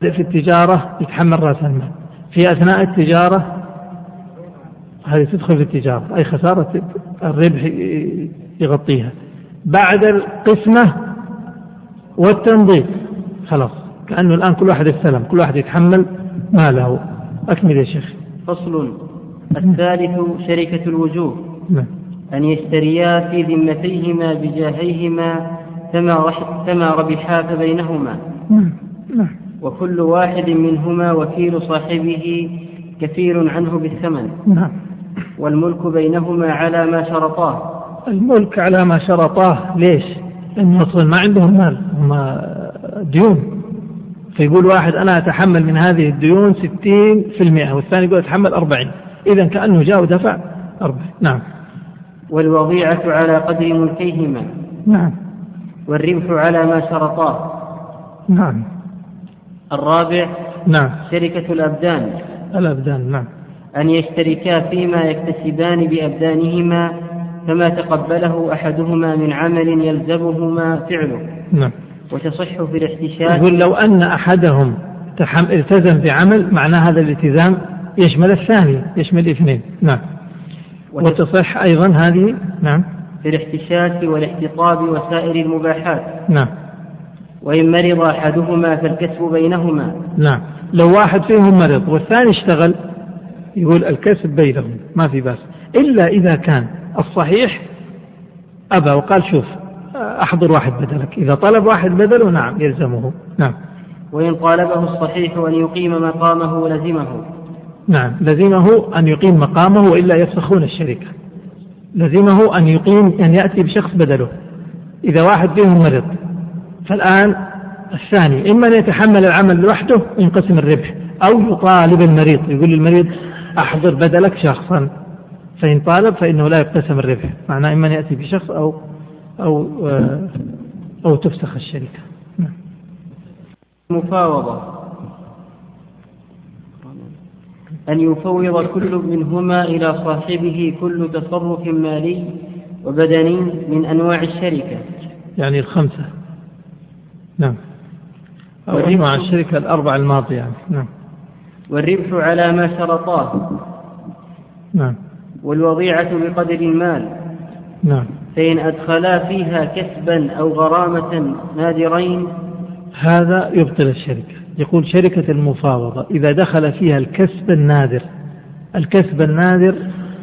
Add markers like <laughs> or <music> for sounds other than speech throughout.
في التجارة يتحمل رأس المال. في أثناء التجارة هذه تدخل في التجارة أي خسارة الربح يغطيها. بعد القسمة والتنظيف خلاص. كأنه الآن كل واحد استلم كل واحد يتحمل ماله. أكمل يا شيخ. فصل. الثالث شركة الوجوه. نعم. أن يشتريا في ذمتيهما بجاهيهما كما كما ربحا بينهما نعم نعم. وكل واحد منهما وكيل صاحبه كثير عنه بالثمن. نعم. والملك بينهما على ما شرطاه. الملك على ما شرطاه ليش؟ لأنه أصلا ما عندهم مال هم ديون. فيقول واحد أنا أتحمل من هذه الديون ستين في المئة والثاني يقول أتحمل أربعين. إذا كأنه جاء ودفع أربعين. نعم. والوضيعة على قدر ملكيهما. نعم. والربح على ما شرطاه. نعم. الرابع نعم. شركة الأبدان. الأبدان نعم. أن يشتركا فيما يكتسبان بأبدانهما كما تقبله أحدهما من عمل يلزمهما فعله. نعم. وتصح في الاحتشاد يقول لو أن أحدهم تحم... التزم بعمل معناه هذا الالتزام يشمل الثاني يشمل الاثنين. نعم. وتصح أيضا هذه نعم. في الاحتشاد والإحتطاب وسائر المباحات. نعم. وإن مرض أحدهما فالكسب بينهما. نعم. لو واحد فيهم مرض والثاني اشتغل يقول الكسب بينهم ما في بأس. إلا إذا كان الصحيح أبى وقال شوف أحضر واحد بدلك. إذا طلب واحد بدله نعم يلزمه. نعم. وإن طالبه الصحيح أن يقيم مقامه لزمه. نعم. لزمه أن يقيم مقامه وإلا يفسخون الشركة. لزمه أن يقيم أن يأتي بشخص بدله. إذا واحد فيهم مرض فالآن الثاني إما أن يتحمل العمل لوحده وينقسم الربح أو يطالب المريض يقول للمريض أحضر بدلك شخصا فإن طالب فإنه لا يقتسم الربح معناه إما أن يأتي بشخص أو أو آه، أو تفسخ الشركة. نعم. مفاوضة. أن يفوض كل منهما إلى صاحبه كل تصرف مالي وبدني من أنواع الشركة. يعني الخمسة. نعم. أو أنواع الشركة الأربع الماضية. يعني نعم. والربح على ما شرطاه. نعم. والوضيعة بقدر المال. نعم. فإن أدخلا فيها كسبا أو غرامة نادرين. هذا يبطل الشركة. يقول شركة المفاوضة إذا دخل فيها الكسب النادر الكسب النادر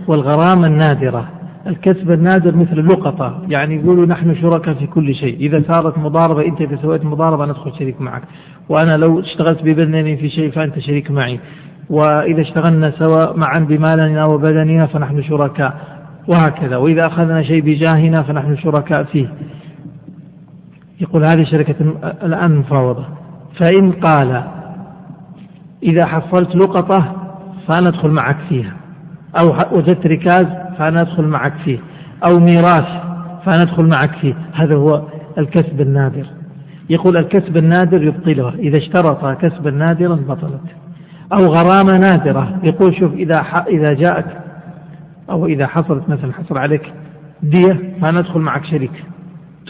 والغرامة النادرة الكسب النادر مثل اللقطة يعني يقولوا نحن شركاء في كل شيء. إذا صارت مضاربة أنت إذا سويت مضاربة ندخل شريك معك. وأنا لو اشتغلت ببدني في شيء فأنت شريك معي. وإذا اشتغلنا سوا معا بمالنا وبدننا فنحن شركاء. وهكذا. وإذا أخذنا شيء بجاهنا فنحن شركاء فيه. يقول هذه شركة الآن مفاوضة فإن قال إذا حصلت لقطة فأنا أدخل معك فيها. أو وجدت ركاز فأنا أدخل معك فيه. أو ميراث فأنا أدخل معك فيه. هذا هو الكسب النادر. يقول الكسب النادر يبطله إذا اشترط كسبا نادرا بطلت. أو غرامة نادرة. يقول شوف إذا إذا جاءت أو إذا حصلت مثلا حصل عليك دية فندخل معك شريك.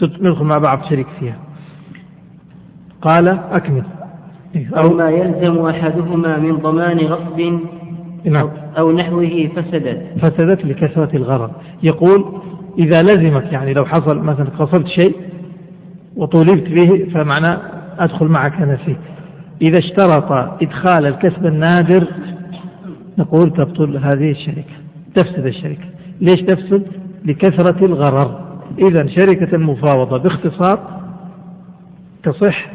ندخل مع بعض شريك فيها. قال أكمل. أو ما يلزم أحدهما من ضمان غصب نعم. أو نحوه فسدت. فسدت لكثرة الغرض. يقول إذا لزمك يعني لو حصل مثلا قصرت شيء وطولبت به فمعنى أدخل معك أنا فيه. إذا اشترط إدخال الكسب النادر نقول تبطل هذه الشركة تفسد الشركة. ليش تفسد؟ لكثرة الغرر. إذا شركة المفاوضة باختصار تصح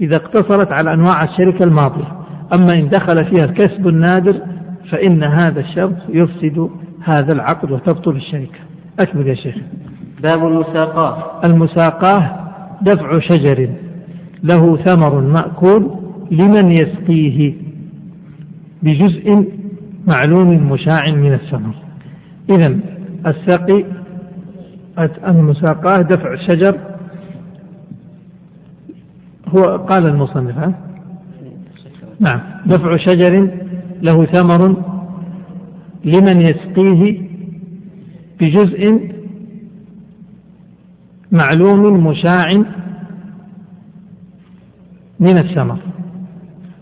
إذا اقتصرت على أنواع الشركة الماضية. أما إن دخل فيها الكسب النادر فإن هذا الشرط يفسد هذا العقد وتبطل الشركة. أكمل يا شيخ. باب المساقاة. المساقاة دفع شجر. له ثمر مأكول لمن يسقيه بجزء معلوم مشاع من الثمر. إذا السقي المساقاة دفع الشجر هو قال المصنف ها؟ نعم. دفع شجر له ثمر لمن يسقيه بجزء معلوم مشاع من الثمر.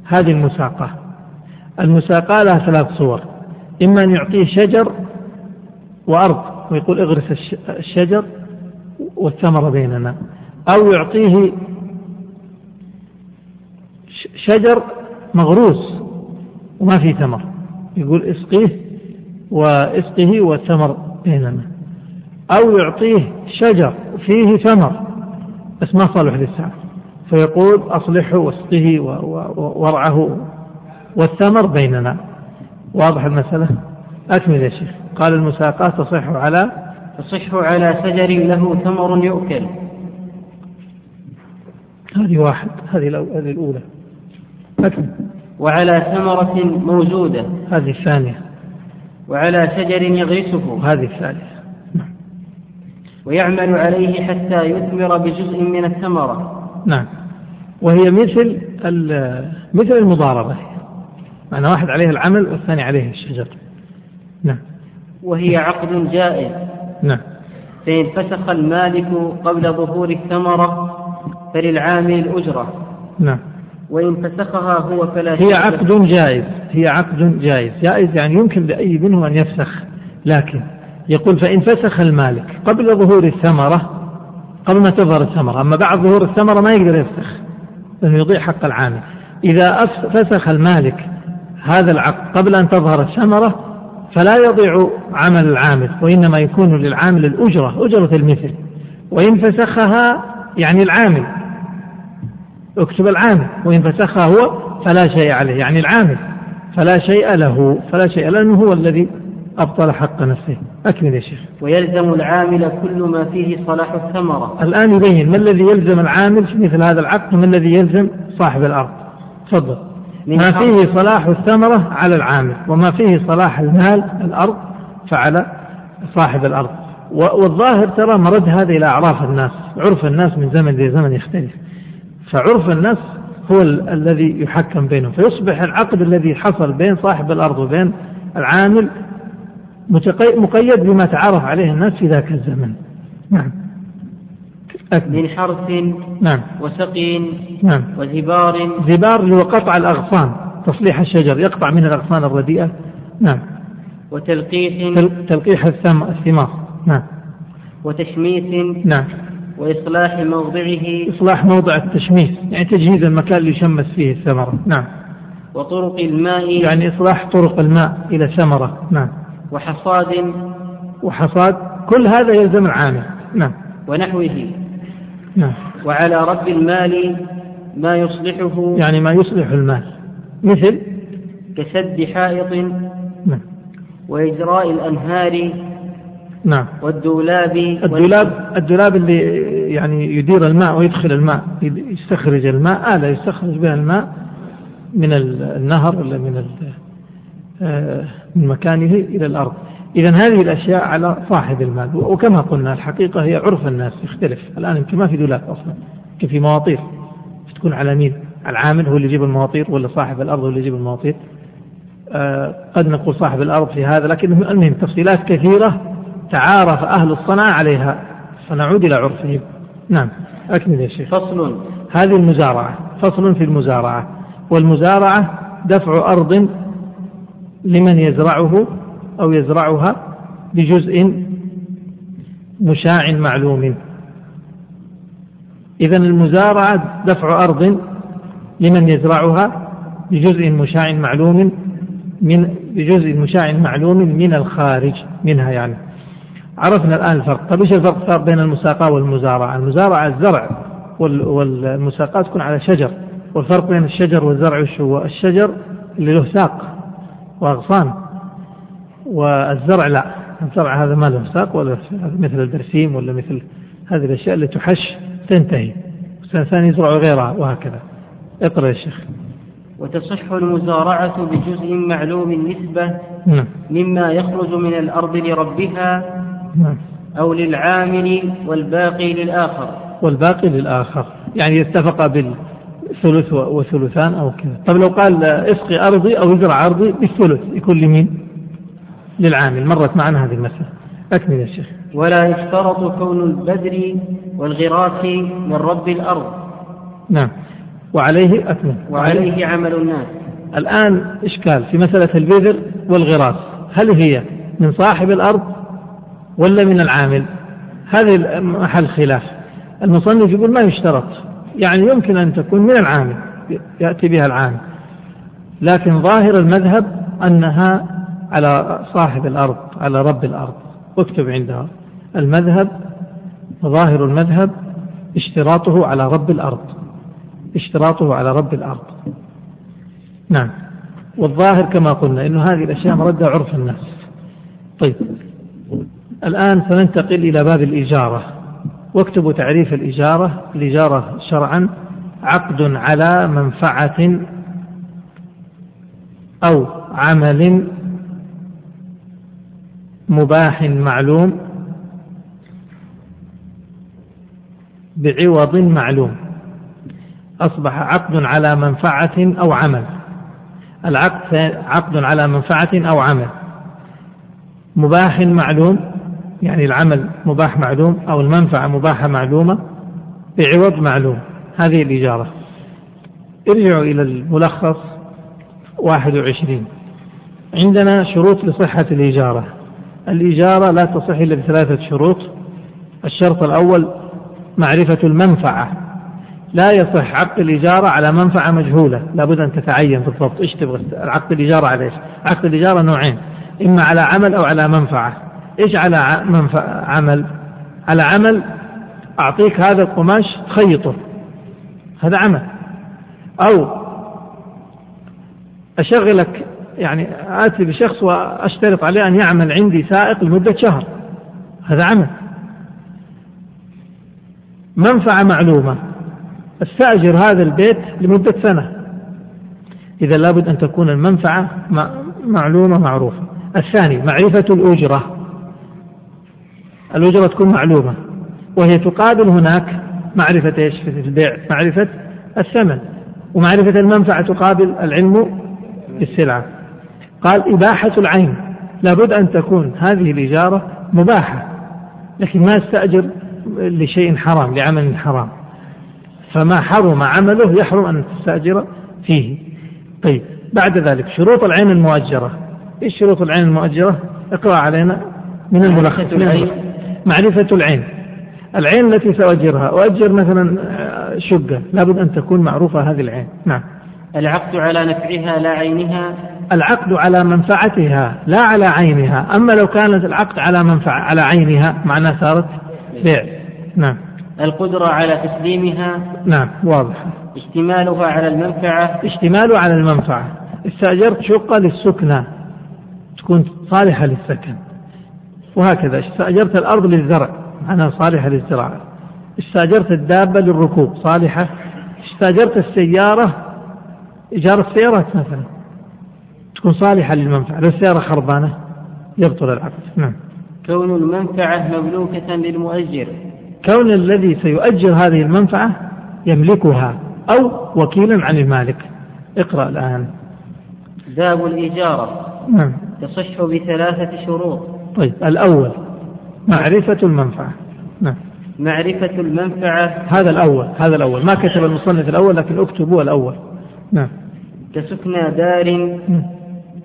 هذه المساقاة المساقاة لها ثلاث صور. إما أن يعطيه شجر وأرض ويقول اغرس الشجر والثمرة بيننا. أو يعطيه شجر مغروس وما في ثمر. يقول اسقيه واسقه والثمر بيننا أو يعطيه شجر فيه ثمر بس ما صالح للسعر فيقول أصلحه واسقه وارعه والثمر بيننا واضح المسألة؟ أكمل يا شيخ. قال المساقات تصح على تصح على شجر له ثمر يؤكل. هذه واحد هذه هذه الأولى. أكمل. وعلى ثمرة موجودة. هذه الثانية. وعلى شجر يغرسه. هذه الثالثة ويعمل عليه حتى يثمر بجزء من الثمرة. نعم. وهي مثل مثل المضاربة. معنى واحد عليه العمل والثاني عليه الشجر. نعم. وهي عقد جائز. نعم. فإن فسخ المالك قبل ظهور الثمرة فللعامل الأجرة نعم. وإن فسخها هو فلا هي عقد جائز هي عقد جائز جائز يعني يمكن لأي منهم أن يفسخ لكن يقول فإن فسخ المالك قبل ظهور الثمرة قبل ما تظهر الثمرة أما بعد ظهور الثمرة ما يقدر يفسخ لأنه يضيع حق العامل. إذا فسخ المالك هذا العقد قبل أن تظهر الثمرة فلا يضيع عمل العامل وإنما يكون للعامل الأجرة أجرة المثل. وإن فسخها يعني العامل. اكتب العامل وإن فسخها هو فلا شيء عليه يعني العامل فلا شيء له فلا شيء لأنه هو الذي أبطل حق نفسه. أكمل يا شيخ. ويلزم العامل كل ما فيه صلاح الثمرة. الآن يبين ما الذي يلزم العامل؟ في مثل هذا العقد وما الذي يلزم؟ صاحب الأرض. تفضل. ما فيه صلاح الثمرة على العامل وما فيه صلاح المال الأرض فعلى صاحب الأرض. والظاهر ترى مرد هذا إلى أعراف الناس عرف الناس من زمن لزمن يختلف. فعرف الناس هو الذي يحكم بينهم. فيصبح العقد الذي حصل بين صاحب الأرض وبين العامل مقيد بما تعرف عليه الناس في ذاك الزمن. نعم. من حرث نعم. وسقي نعم. وزبار. زبار هو قطع الأغصان تصليح الشجر يقطع من الأغصان الرديئة. نعم. وتلقيح. تلقيح الثمار. نعم. وتشميس. نعم. وإصلاح موضعه إصلاح موضع التشميس يعني تجهيز المكان اللي يشمس فيه الثمرة. نعم. وطرق الماء يعني إصلاح طرق الماء إلى ثمرة. نعم. وحصاد وحصاد كل هذا يلزم العامل. نعم. ونحوه. نعم. وعلى رب المال ما يصلحه يعني ما يصلح المال. مثل؟ كسد حائط نعم. وإجراء الأنهار نعم. والدولاب الدولاب الدولاب اللي يعني يدير الماء ويدخل الماء يستخرج الماء آلة يستخرج بها الماء من النهر ولا من آه، من مكانه إلى الأرض. إذا هذه الأشياء على صاحب المال. وكما قلنا الحقيقة هي عرف الناس يختلف. الآن يمكن ما في دولاب أصلا يمكن في مواطير تكون على مين العامل هو اللي يجيب المواطير ولا صاحب الأرض هو اللي يجيب المواطير. آه قد نقول صاحب الأرض في هذا لكن المهم تفصيلات كثيرة تعارف أهل الصنعة عليها. فنعود إلى عرفهم. نعم أكمل يا شيخ. فصل. هذه المزارعة فصل في المزارعة. والمزارعة دفع أرض لمن يزرعه أو يزرعها بجزء مشاع معلوم. إذا المزارعة دفع أرض لمن يزرعها بجزء مشاع معلوم من بجزء مشاع معلوم من الخارج منها يعني. عرفنا الآن الفرق. طيب إيش الفرق؟ بين المساقاة والمزارعة. المزارعة الزرع والمساقاة تكون على شجر والفرق بين الشجر والزرع وش هو؟ الشجر اللي له ساق وأغصان والزرع لا. الزرع هذا ما له ساق ولا مثل البرسيم ولا مثل هذه الأشياء اللي تحش تنتهي. سنة ثانية يزرع غيرها وهكذا. اقرأ يا شيخ. وتصح المزارعة بجزء معلوم النسبة نعم. مما يخرج من الأرض لربها نعم. أو للعامل والباقي للآخر. والباقي للآخر. يعني اتفق بالثلث وثلثان أو كذا. طب لو قال اسقي أرضي أو ازرع أرضي بالثلث يكون لمين؟ للعامل. مرت معنا هذه المسألة. أكمل يا شيخ. ولا يشترط كون البذر والغراس من رب الأرض. نعم. وعليه أكمل. وعليه عمل الناس. الآن إشكال في مسألة البذر والغراس. هل هي من صاحب الأرض ولا من العامل؟ هذه محل خلاف. المصنف يقول ما يشترط. يعني يمكن أن تكون من العامل يأتي بها العامل. لكن ظاهر المذهب أنها على صاحب الأرض على رب الأرض. اكتب عندها. المذهب ظاهر المذهب اشتراطه على رب الأرض. اشتراطه على رب الأرض. نعم. والظاهر كما قلنا أن هذه الأشياء مردة عرف الناس. طيب. الآن سننتقل إلى باب الإجارة. واكتبوا تعريف الإجارة. الإجارة شرعا عقد على منفعة أو عمل مباح معلوم بعوض معلوم. أصبح عقد على منفعة أو عمل. العقد عقد على منفعة أو عمل. مباح معلوم يعني العمل مباح معلوم أو المنفعة مباحة معلومة بعوض معلوم. هذه الإجارة. ارجعوا إلى الملخص 21 عندنا شروط لصحة الإجارة. الإجارة لا تصح إلا بثلاثة شروط. الشرط الأول معرفة المنفعة. لا يصح عقد الإجارة على منفعة مجهولة. لابد أن تتعين بالضبط. إيش تبغى؟ عقد الإجارة على إيش؟ عقد الإجارة نوعين إما على عمل أو على منفعة. إيش على عمل؟ على عمل أعطيك هذا القماش تخيطه. هذا عمل. أو أشغلك يعني آتي بشخص وأشترط عليه أن يعمل عندي سائق لمدة شهر. هذا عمل. منفعة معلومة. أستأجر هذا البيت لمدة سنة. إذا لابد أن تكون المنفعة معلومة معروفة. الثاني معرفة الأجرة. الأجرة تكون معلومة وهي تقابل هناك معرفة إيش؟ في البيع معرفة الثمن ومعرفة المنفعة تقابل العلم بالسلعة. قال إباحة العين لابد أن تكون هذه الإجارة مباحة لكن ما استأجر لشيء حرام لعمل حرام. فما حرم عمله يحرم أن تستأجر فيه. طيب بعد ذلك شروط العين المؤجرة. إيش شروط العين المؤجرة؟ اقرأ علينا من الملخص. معرفة العين. العين التي سأؤجرها أؤجر مثلا شقة. لابد أن تكون معروفة هذه العين. نعم. العقد على نفعها لا عينها؟ العقد على منفعتها لا على عينها. أما لو كانت العقد على منفعة على عينها معناه صارت بيع. نعم. القدرة على تسليمها؟ نعم. واضح. اشتمالها على المنفعة؟ اشتماله على المنفعة. استأجرت شقة للسكنى تكون صالحة للسكن. وهكذا. استأجرت الأرض للزرع معناها صالحة للزراعة. استأجرت الدابة للركوب صالحة. استأجرت السيارة إيجار السيارات مثلا تكون صالحة للمنفعة. لو السيارة خربانة يبطل العقد نعم. كون المنفعة مملوكة للمؤجر. كون الذي سيؤجر هذه المنفعة يملكها أو وكيلا عن المالك. اقرأ الآن. باب الإجارة نعم. تصح بثلاثة شروط. طيب الأول معرفة المنفعة. نعم. معرفة المنفعة. هذا الأول هذا الأول. ما كتب المصنف الأول لكن اكتبوا الأول. نعم. كسكنى دار.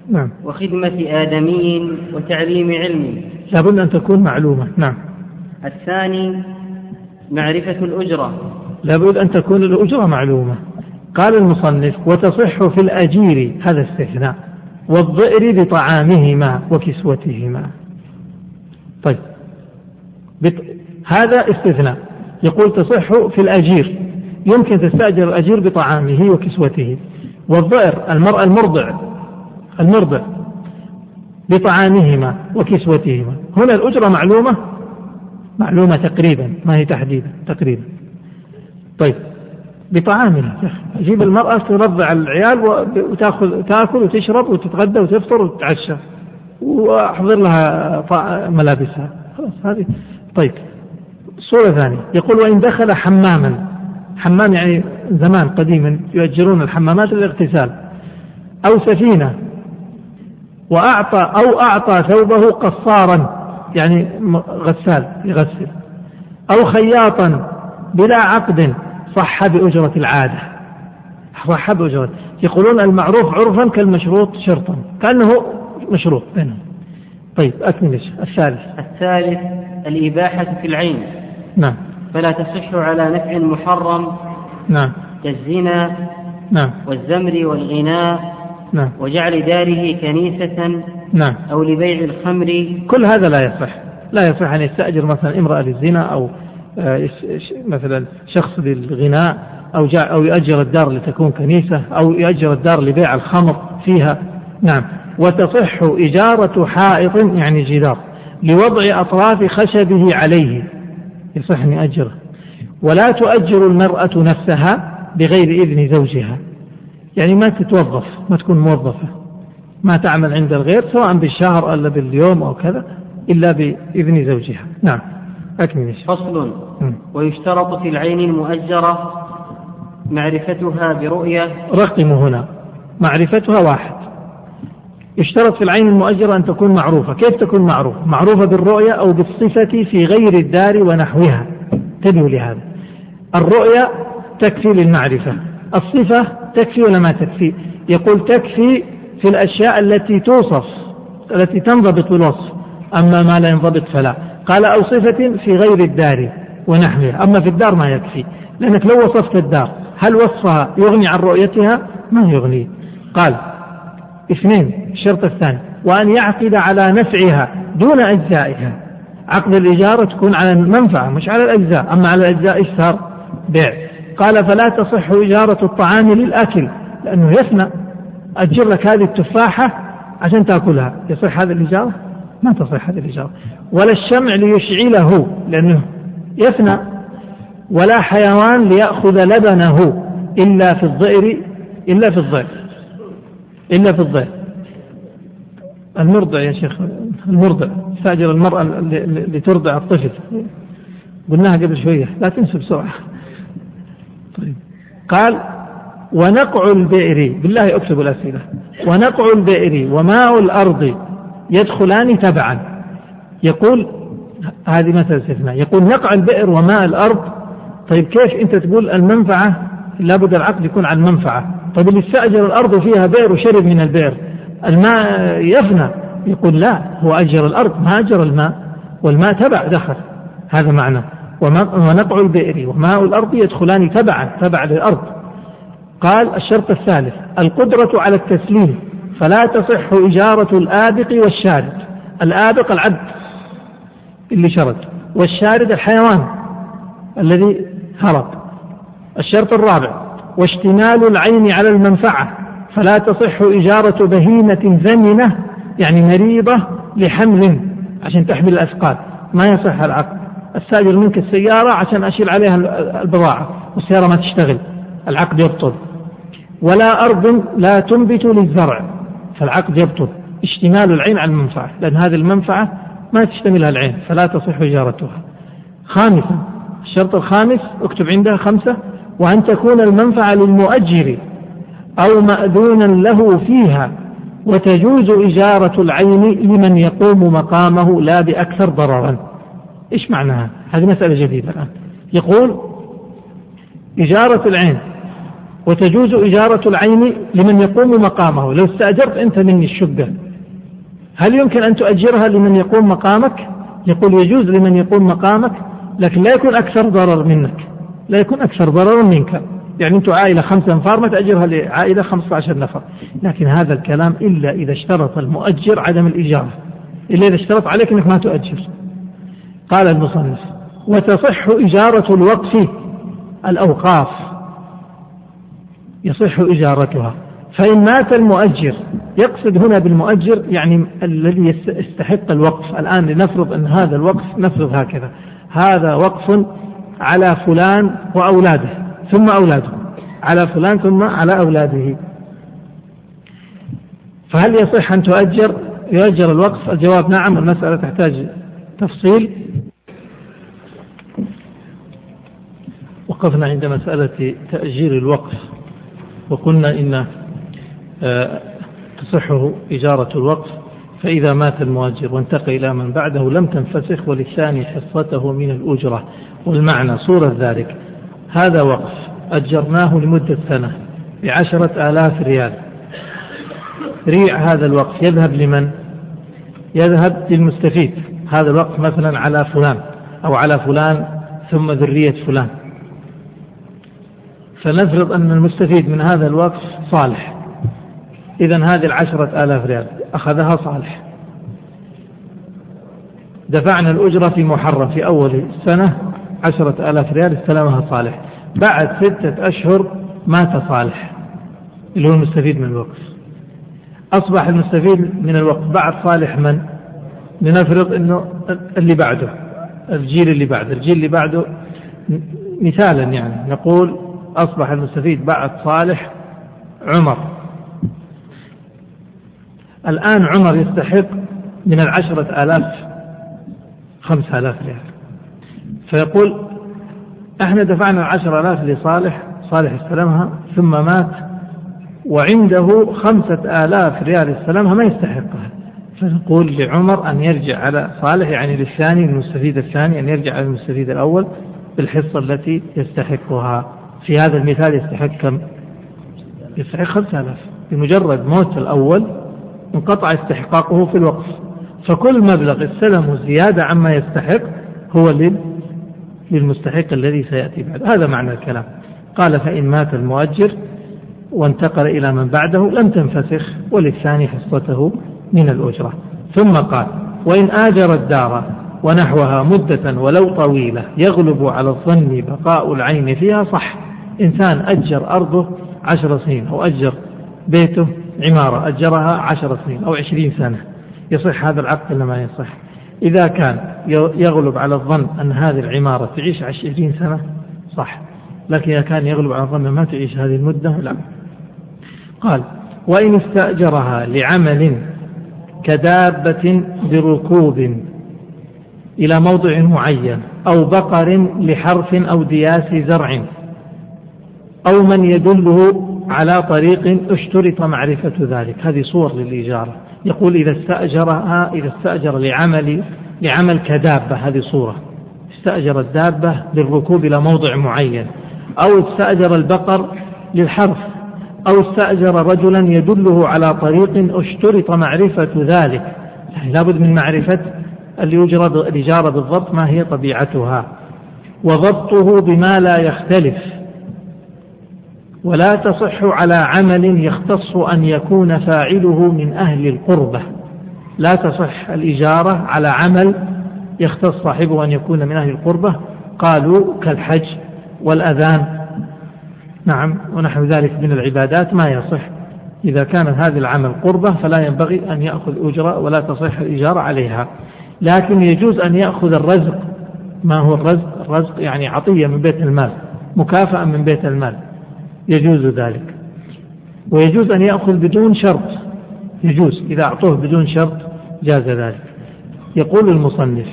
نعم. وخدمة آدمي وتعليم علم. لابد أن تكون معلومة. نعم. الثاني معرفة الأجرة. لابد أن تكون الأجرة معلومة. قال المصنف وتصح في الأجير هذا استثناء والضئر بطعامهما وكسوتهما. طيب. هذا استثناء. يقول تصح في الأجير. يمكن تستأجر الأجير بطعامه وكسوته. والضئر المرأة المرضع المرضع بطعامهما وكسوتهما. هنا الأجرة معلومة؟ معلومة تقريبا. ما هي تحديدا؟ تقريبا. طيب. بطعامها أجيب المرأة ترضع العيال وتأخذ تأكل وتشرب وتتغدى وتفطر وتتعشى. وأحضر لها ملابسها. خلاص هذه. طيب صورة ثانية. يقول وإن دخل حماما. حمام يعني زمان قديما يؤجرون الحمامات للاغتسال. أو سفينة. وأعطى أو أعطى ثوبه قصارا يعني غسال يغسل. أو خياطا. بلا عقد. صح بأجرة العادة. صحب وجوز يقولون المعروف عرفا كالمشروط شرطا. كأنه مشروط بينهم طيب أكمل الثالث. الثالث الإباحة في العين. نعم. فلا تصح على نفع محرم. نعم. كالزنا. نعم. والزمر والغناء. نعم. وجعل داره كنيسة. نعم. أو لبيع الخمر. كل هذا لا يصح. لا يصح أن يستأجر مثلا امرأة للزنا أو آه، مثلا شخص للغناء أو أو يؤجر الدار لتكون كنيسة أو يؤجر الدار لبيع الخمر فيها. نعم. وتصح إجارة حائط يعني جدار لوضع أطراف خشبه عليه. يصح أن يأجره ولا تؤجر المرأة نفسها بغير إذن زوجها. يعني ما تتوظف ما تكون موظفة. ما تعمل عند الغير سواء بالشهر أو باليوم أو كذا إلا بإذن زوجها. نعم. أكمل فصل. ويشترط في العين المؤجرة معرفتها برؤية. رقموا هنا. معرفتها واحد. يشترط في العين المؤجرة أن تكون معروفة. كيف تكون معروفة؟ معروفة بالرؤية أو بالصفة في غير الدار ونحوها. انتبهوا لهذا. الرؤية تكفي للمعرفة. الصفة تكفي ولا ما تكفي؟ يقول تكفي في الأشياء التي توصف التي تنضبط بالوصف. أما ما لا ينضبط فلا. قال أو صفة في غير الدار ونحوها. أما في الدار ما يكفي. لأنك لو وصفت الدار هل وصفها يغني عن رؤيتها؟ ما يغني. قال اثنين الشرط الثاني وأن يعقد على نفعها دون أجزائها. عقد الإجارة تكون على المنفعة مش على الأجزاء. أما على الأجزاء إيش صار؟ بيع. قال فلا تصح إجارة الطعام للأكل لأنه يفنى أجر لك هذه التفاحة عشان تأكلها. يصح هذه الإجارة ما تصح هذه الإجارة ولا الشمع ليشعله لأنه يفنى ولا حيوان ليأخذ لبنه إلا في الضئر إلا في الضئر. إلا في الضئر المرضع يا شيخ المرضع استأجر المرأة لترضع الطفل. قلناها قبل شوية لا تنسى بسرعة. طيب. قال ونقع البئر بالله اكتبوا الأسئلة. ونقع البئر وماء الأرض يدخلان تبعا. يقول هذه مثل استثناء يقول نقع البئر وماء الأرض. طيب كيف أنت تقول المنفعة؟ لابد العقد يكون عن منفعة. طيب اللي استأجر الأرض فيها بئر وشرب من البئر الماء يفنى يقول لا هو أجر الأرض ما أجر الماء والماء تبع دخل. هذا معنى. ونقع البئر وماء الأرض يدخلان تبعا تبع للأرض. قال الشرط الثالث القدرة على التسليم فلا تصح إجارة الآبق والشارد. الآبق العبد اللي شرد. والشارد الحيوان الذي هرب. الشرط الرابع واشتمال العين على المنفعة فلا تصح إجارة بهيمة زمنة يعني مريضة لحمل عشان تحمل الأثقال. ما يصح العقد. استاجر منك السيارة عشان أشيل عليها البضاعة والسيارة ما تشتغل. العقد يبطل. ولا أرض لا تنبت للزرع فالعقد يبطل. اشتمال العين على المنفعة لأن هذه المنفعة ما تشتملها العين فلا تصح إجارتها. خامسا الشرط الخامس اكتب عندها خمسة وأن تكون المنفعة للمؤجر أو مأذونا له فيها وتجوز إجارة العين لمن يقوم مقامه لا بأكثر ضررا. إيش معناها؟ هذه مسألة جديدة الآن. يقول إجارة العين. وتجوز إجارة العين لمن يقوم مقامه. لو استأجرت أنت مني الشقة هل يمكن أن تؤجرها لمن يقوم مقامك؟ يقول يجوز لمن يقوم مقامك لكن لا يكون أكثر ضرر منك. لا يكون أكثر ضررا منك. يعني أنتم عائلة خمسة أنفار ما تأجرها لعائلة 15 نفر. لكن هذا الكلام إلا إذا اشترط المؤجر عدم الإجارة إلا إذا اشترط عليك أنك ما تؤجر. قال المصنف وتصح إجارة الوقف الأوقاف. يصح إجارتها. فإن مات المؤجر يقصد هنا بالمؤجر يعني الذي يستحق الوقف. الآن لنفرض أن هذا الوقف نفرض هكذا. هذا وقف على فلان وأولاده ثم أولاده. على فلان ثم على أولاده. فهل يصح أن تؤجر؟ يؤجر الوقف؟ الجواب نعم المسألة تحتاج تفصيل. وقفنا عند مسألة تأجير الوقف وقلنا إن آه، تصحه إجارة الوقف. فإذا مات المؤجر وانتقل إلى من بعده لم تنفسخ وللثاني حصته من الأجرة. والمعنى صورة ذلك. هذا وقف أجرناه لمدة سنة بعشرة آلاف ريال. ريع هذا الوقف. يذهب لمن؟ يذهب للمستفيد. هذا الوقف مثلا على فلان أو على فلان ثم ذرية فلان. فنفرض أن المستفيد من هذا الوقف صالح. إذا هذه العشرة آلاف ريال أخذها صالح. دفعنا الأجرة في محرم في أول السنة عشرة آلاف ريال استلمها صالح. بعد ستة أشهر مات صالح اللي هو المستفيد من الوقف أصبح المستفيد من الوقف بعد صالح من؟ لنفرض أنه اللي بعده الجيل اللي بعده. الجيل اللي بعده مثالا يعني. نقول أصبح المستفيد بعد صالح عمر. الآن عمر يستحق من العشرة آلاف خمسة آلاف ريال. فيقول إحنا دفعنا العشرة آلاف لصالح صالح استلمها ثم مات وعنده خمسة آلاف ريال استلمها ما يستحقها. فنقول لعمر أن يرجع على صالح يعني للثاني المستفيد الثاني أن يرجع على المستفيد الأول بالحصة التي يستحقها. في هذا المثال يستحق كم؟ يستحق خمسة آلاف. بمجرد موت الأول انقطع استحقاقه في الوقف. فكل مبلغ استلمه زيادة عما يستحق هو للمستحق الذي سيأتي بعد. هذا معنى الكلام. قال فإن مات المؤجر وانتقل إلى من بعده لم تنفسخ وللثاني حصته من الأجرة. ثم قال وإن آجر الدار ونحوها مدة ولو طويلة يغلب على الظن بقاء العين فيها صح. إنسان أجر أرضه عشر سنين أو أجر بيته عمارة أجرها عشر سنين أو عشرين سنة. يصح هذا العقد ولا ما يصح؟ إذا كان يغلب على الظن أن هذه العمارة تعيش عشرين سنة صح. لكن إذا كان يغلب على الظن ما تعيش هذه المدة لا. قال وإن استأجرها لعمل كدابة بركوب إلى موضع معين أو بقر لحرف أو دياس زرع أو من يدله على طريق اشترط معرفة ذلك. هذه صور للإجارة يقول إذا استأجرها إذا استأجر لعمل لعمل كدابة هذه صورة. استأجر الدابة للركوب إلى موضع معين. أو استأجر البقر للحرف أو استأجر رجلا يدله على طريق اشترط معرفة ذلك. يعني لابد من معرفة الإجارة بالضبط ما هي طبيعتها. وضبطه بما لا يختلف. ولا تصح على عمل يختص أن يكون فاعله من أهل القربة. لا تصح الإجارة على عمل يختص صاحبه أن يكون من أهل القربة. قالوا كالحج والأذان. نعم ونحو ذلك من العبادات ما يصح. إذا كان هذا العمل قربة فلا ينبغي أن يأخذ أجرة ولا تصح الإجارة عليها. لكن يجوز أن يأخذ الرزق. ما هو الرزق؟ الرزق يعني عطية من بيت المال مكافأة من بيت المال. يجوز ذلك. ويجوز أن يأخذ بدون شرط. يجوز. إذا أعطوه بدون شرط جاز ذلك. يقول المصنف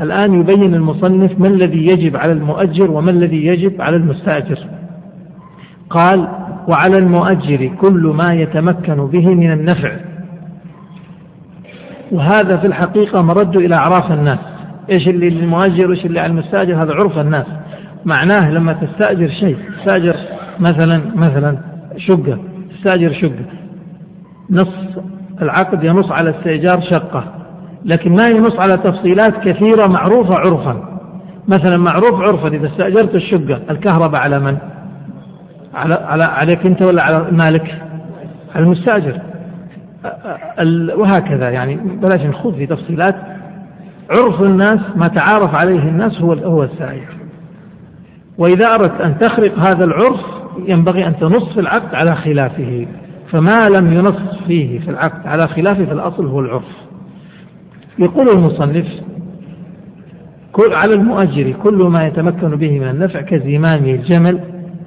الآن يبين المصنف ما الذي يجب على المؤجر وما الذي يجب على المستأجر. قال وعلى المؤجر كل ما يتمكن به من النفع. وهذا في الحقيقة مرد إلى أعراف الناس. إيش اللي للمؤجر وإيش اللي على المستأجر؟ هذا عرف الناس. معناه لما تستأجر شيء تستأجر مثلا مثلا شقة تستأجر شقة. نص العقد ينص على استئجار شقة لكن ما ينص على تفصيلات كثيرة معروفة عرفا. مثلا معروف عرفا إذا استأجرت الشقة الكهرباء على من؟ على على عليك أنت ولا على المالك؟ على المستأجر. وهكذا يعني بلاش نخوض في تفصيلات. عرف الناس ما تعارف عليه الناس هو هو السائر وإذا أردت أن تخرق هذا العرف ينبغي أن تنص في العقد على خلافه فما لم ينص فيه في العقد على خلافه في الأصل هو العرف. يقول المصنف كل على المؤجر كل ما يتمكن به من النفع كزمام الجمل.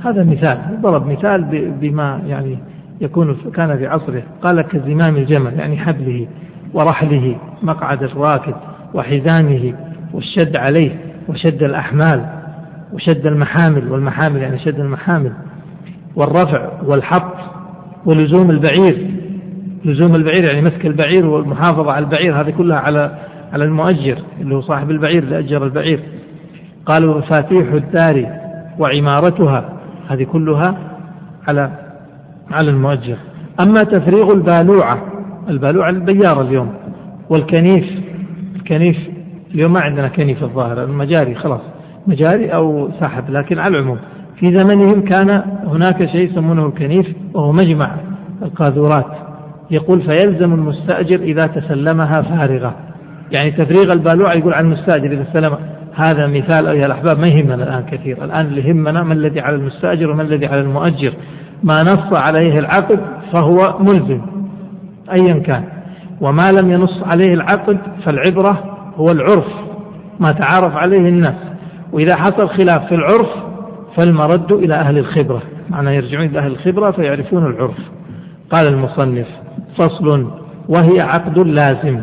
هذا مثال ضرب مثال بما يعني يكون كان في عصره. قال كزمام الجمل يعني حبله ورحله مقعد الراكب وحزامه والشد عليه وشد الأحمال وشد المحامل والمحامل يعني شد المحامل. والرفع والحط ولزوم البعير. لزوم البعير يعني مسك البعير والمحافظة على البعير هذه كلها على على المؤجر اللي هو صاحب البعير اللي أجر البعير. قالوا مفاتيح الدار وعمارتها هذه كلها على على المؤجر. أما تفريغ البالوعة البالوعة البيارة اليوم والكنيف الكنيف اليوم ما عندنا كنيف الظاهر المجاري خلاص مجاري أو سحب لكن على العموم. في زمنهم كان هناك شيء يسمونه الكنيف وهو مجمع القاذورات. يقول فيلزم المستأجر إذا تسلمها فارغة. يعني تفريغ البالوعة يقول عن المستأجر إذا استلم هذا مثال أيها الأحباب ما يهمنا الآن كثير. الآن اللي يهمنا ما الذي على المستأجر وما الذي على المؤجر. ما نص عليه العقد فهو ملزم أيا كان. وما لم ينص عليه العقد فالعبرة هو العرف ما تعارف عليه الناس. وإذا حصل خلاف في العرف فالمرد إلى أهل الخبرة معنى يرجعون إلى أهل الخبرة فيعرفون العرف. قال المصنف فصل وهي عقد لازم.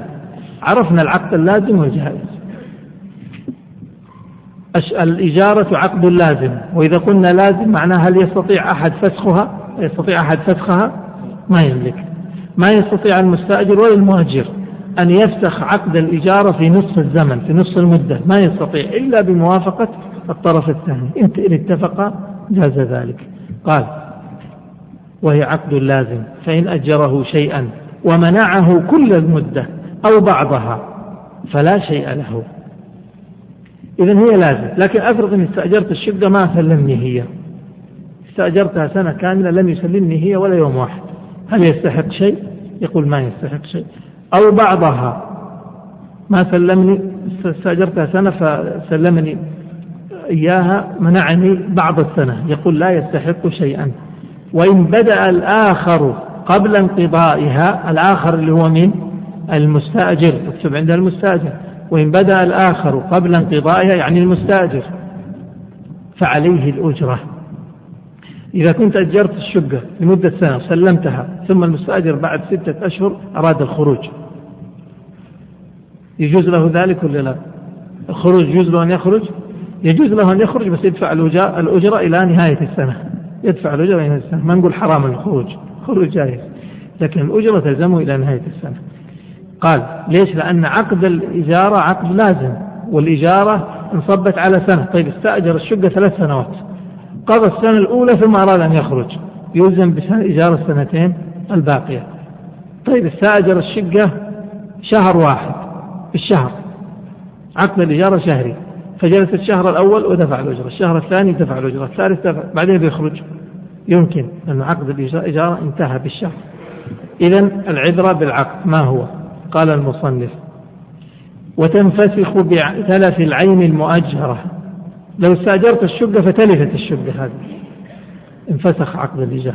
عرفنا العقد اللازم والجائز الإجارة عقد لازم. وإذا قلنا لازم معناها هل يستطيع أحد فسخها؟ يستطيع أحد فسخها؟ ما يملك. ما يستطيع المستأجر ولا المؤجر أن يفسخ عقد الإجارة في نصف الزمن في نصف المدة. ما يستطيع إلا بموافقة الطرف الثاني. إن اتفق جاز ذلك. قال وهي عقد لازم. فإن أجره شيئا ومنعه كل المدة أو بعضها فلا شيء له. إذا هي لازم. لكن أفرض أني استأجرت الشقة ما سلمني هي. استأجرتها سنة كاملة لم يسلمني هي ولا يوم واحد. هل يستحق شيء؟ يقول ما يستحق شيء. أو بعضها ما سلمني استأجرتها سنة فسلمني إياها منعني بعض السنة يقول لا يستحق شيئا. وإن بدأ الآخر قبل انقضائها الآخر اللي هو من المستأجر. اكتب عندها المستأجر. وإن بدأ الآخر قبل انقضائها يعني المستأجر. فعليه الأجرة. إذا كنت أجرت الشقة لمدة سنة وسلمتها ثم المستأجر بعد ستة أشهر أراد الخروج. يجوز له ذلك ولا لا؟ الخروج يجوز له أن يخرج؟ يجوز له أن يخرج بس يدفع الأجرة إلى نهاية السنة. يدفع الأجرة إلى نهاية السنة. ما نقول حرام الخروج. خروج جائز. لكن الأجرة تلزمه إلى نهاية السنة. قال ليش؟ لأن عقد الإجارة عقد لازم. والإجارة انصبت على سنة. طيب استأجر الشقة ثلاث سنوات. قضى السنة الأولى ثم أراد أن يخرج. يلزم بإيجار السنتين الباقية. طيب استأجر الشقة شهر واحد بالشهر عقد الإجارة شهري. فجلس الشهر الأول ودفع الأجرة. الشهر الثاني دفع الأجرة. الثالث دفع. بعدين بيخرج. يمكن أن عقد الإجارة انتهى بالشهر. إذا العبرة بالعقد ما هو؟ قال المصنف. وتنفسخ بتلف العين المؤجرة. لو استأجرت الشقة فتلفت الشقة هذه. انفسخ عقد الإيجار.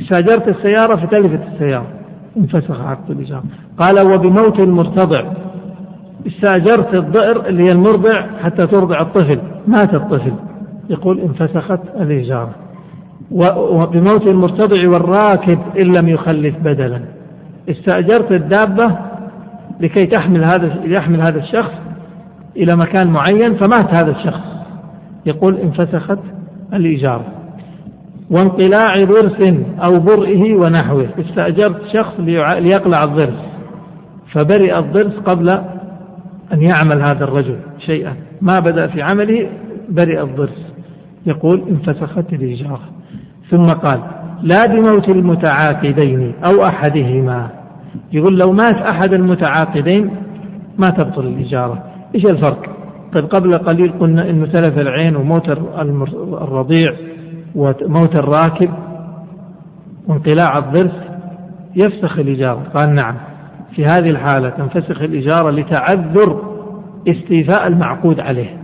استأجرت السيارة فتلفت السيارة. انفسخ عقد الإيجار. قال وبموت المرتضع. استأجرت الضئر اللي هي المرضع حتى ترضع الطفل. مات الطفل. يقول انفسخت الإيجار. وبموت المرتضع والراكب إن لم يخلف بدلا. استأجرت الدابة لكي تحمل هذا يحمل هذا الشخص إلى مكان معين فمات هذا الشخص. يقول انفسخت الإيجار. وانقلاع ضرس أو برئه ونحوه. استأجرت شخص ليقلع الضرس. فبرئ الضرس قبل أن يعمل هذا الرجل شيئا. ما بدأ في عمله برئ الضرس. يقول انفسخت الإيجار ثم قال لا بموت المتعاقدين أو أحدهما. يقول لو مات أحد المتعاقدين ما تبطل الإجارة. إيش الفرق؟ طيب قبل قليل قلنا إنه تلف العين وموت الرضيع وموت الراكب وانقلاع الضرس يفسخ الإجارة. قال نعم. في هذه الحالة تنفسخ الإجارة لتعذر استيفاء المعقود عليه.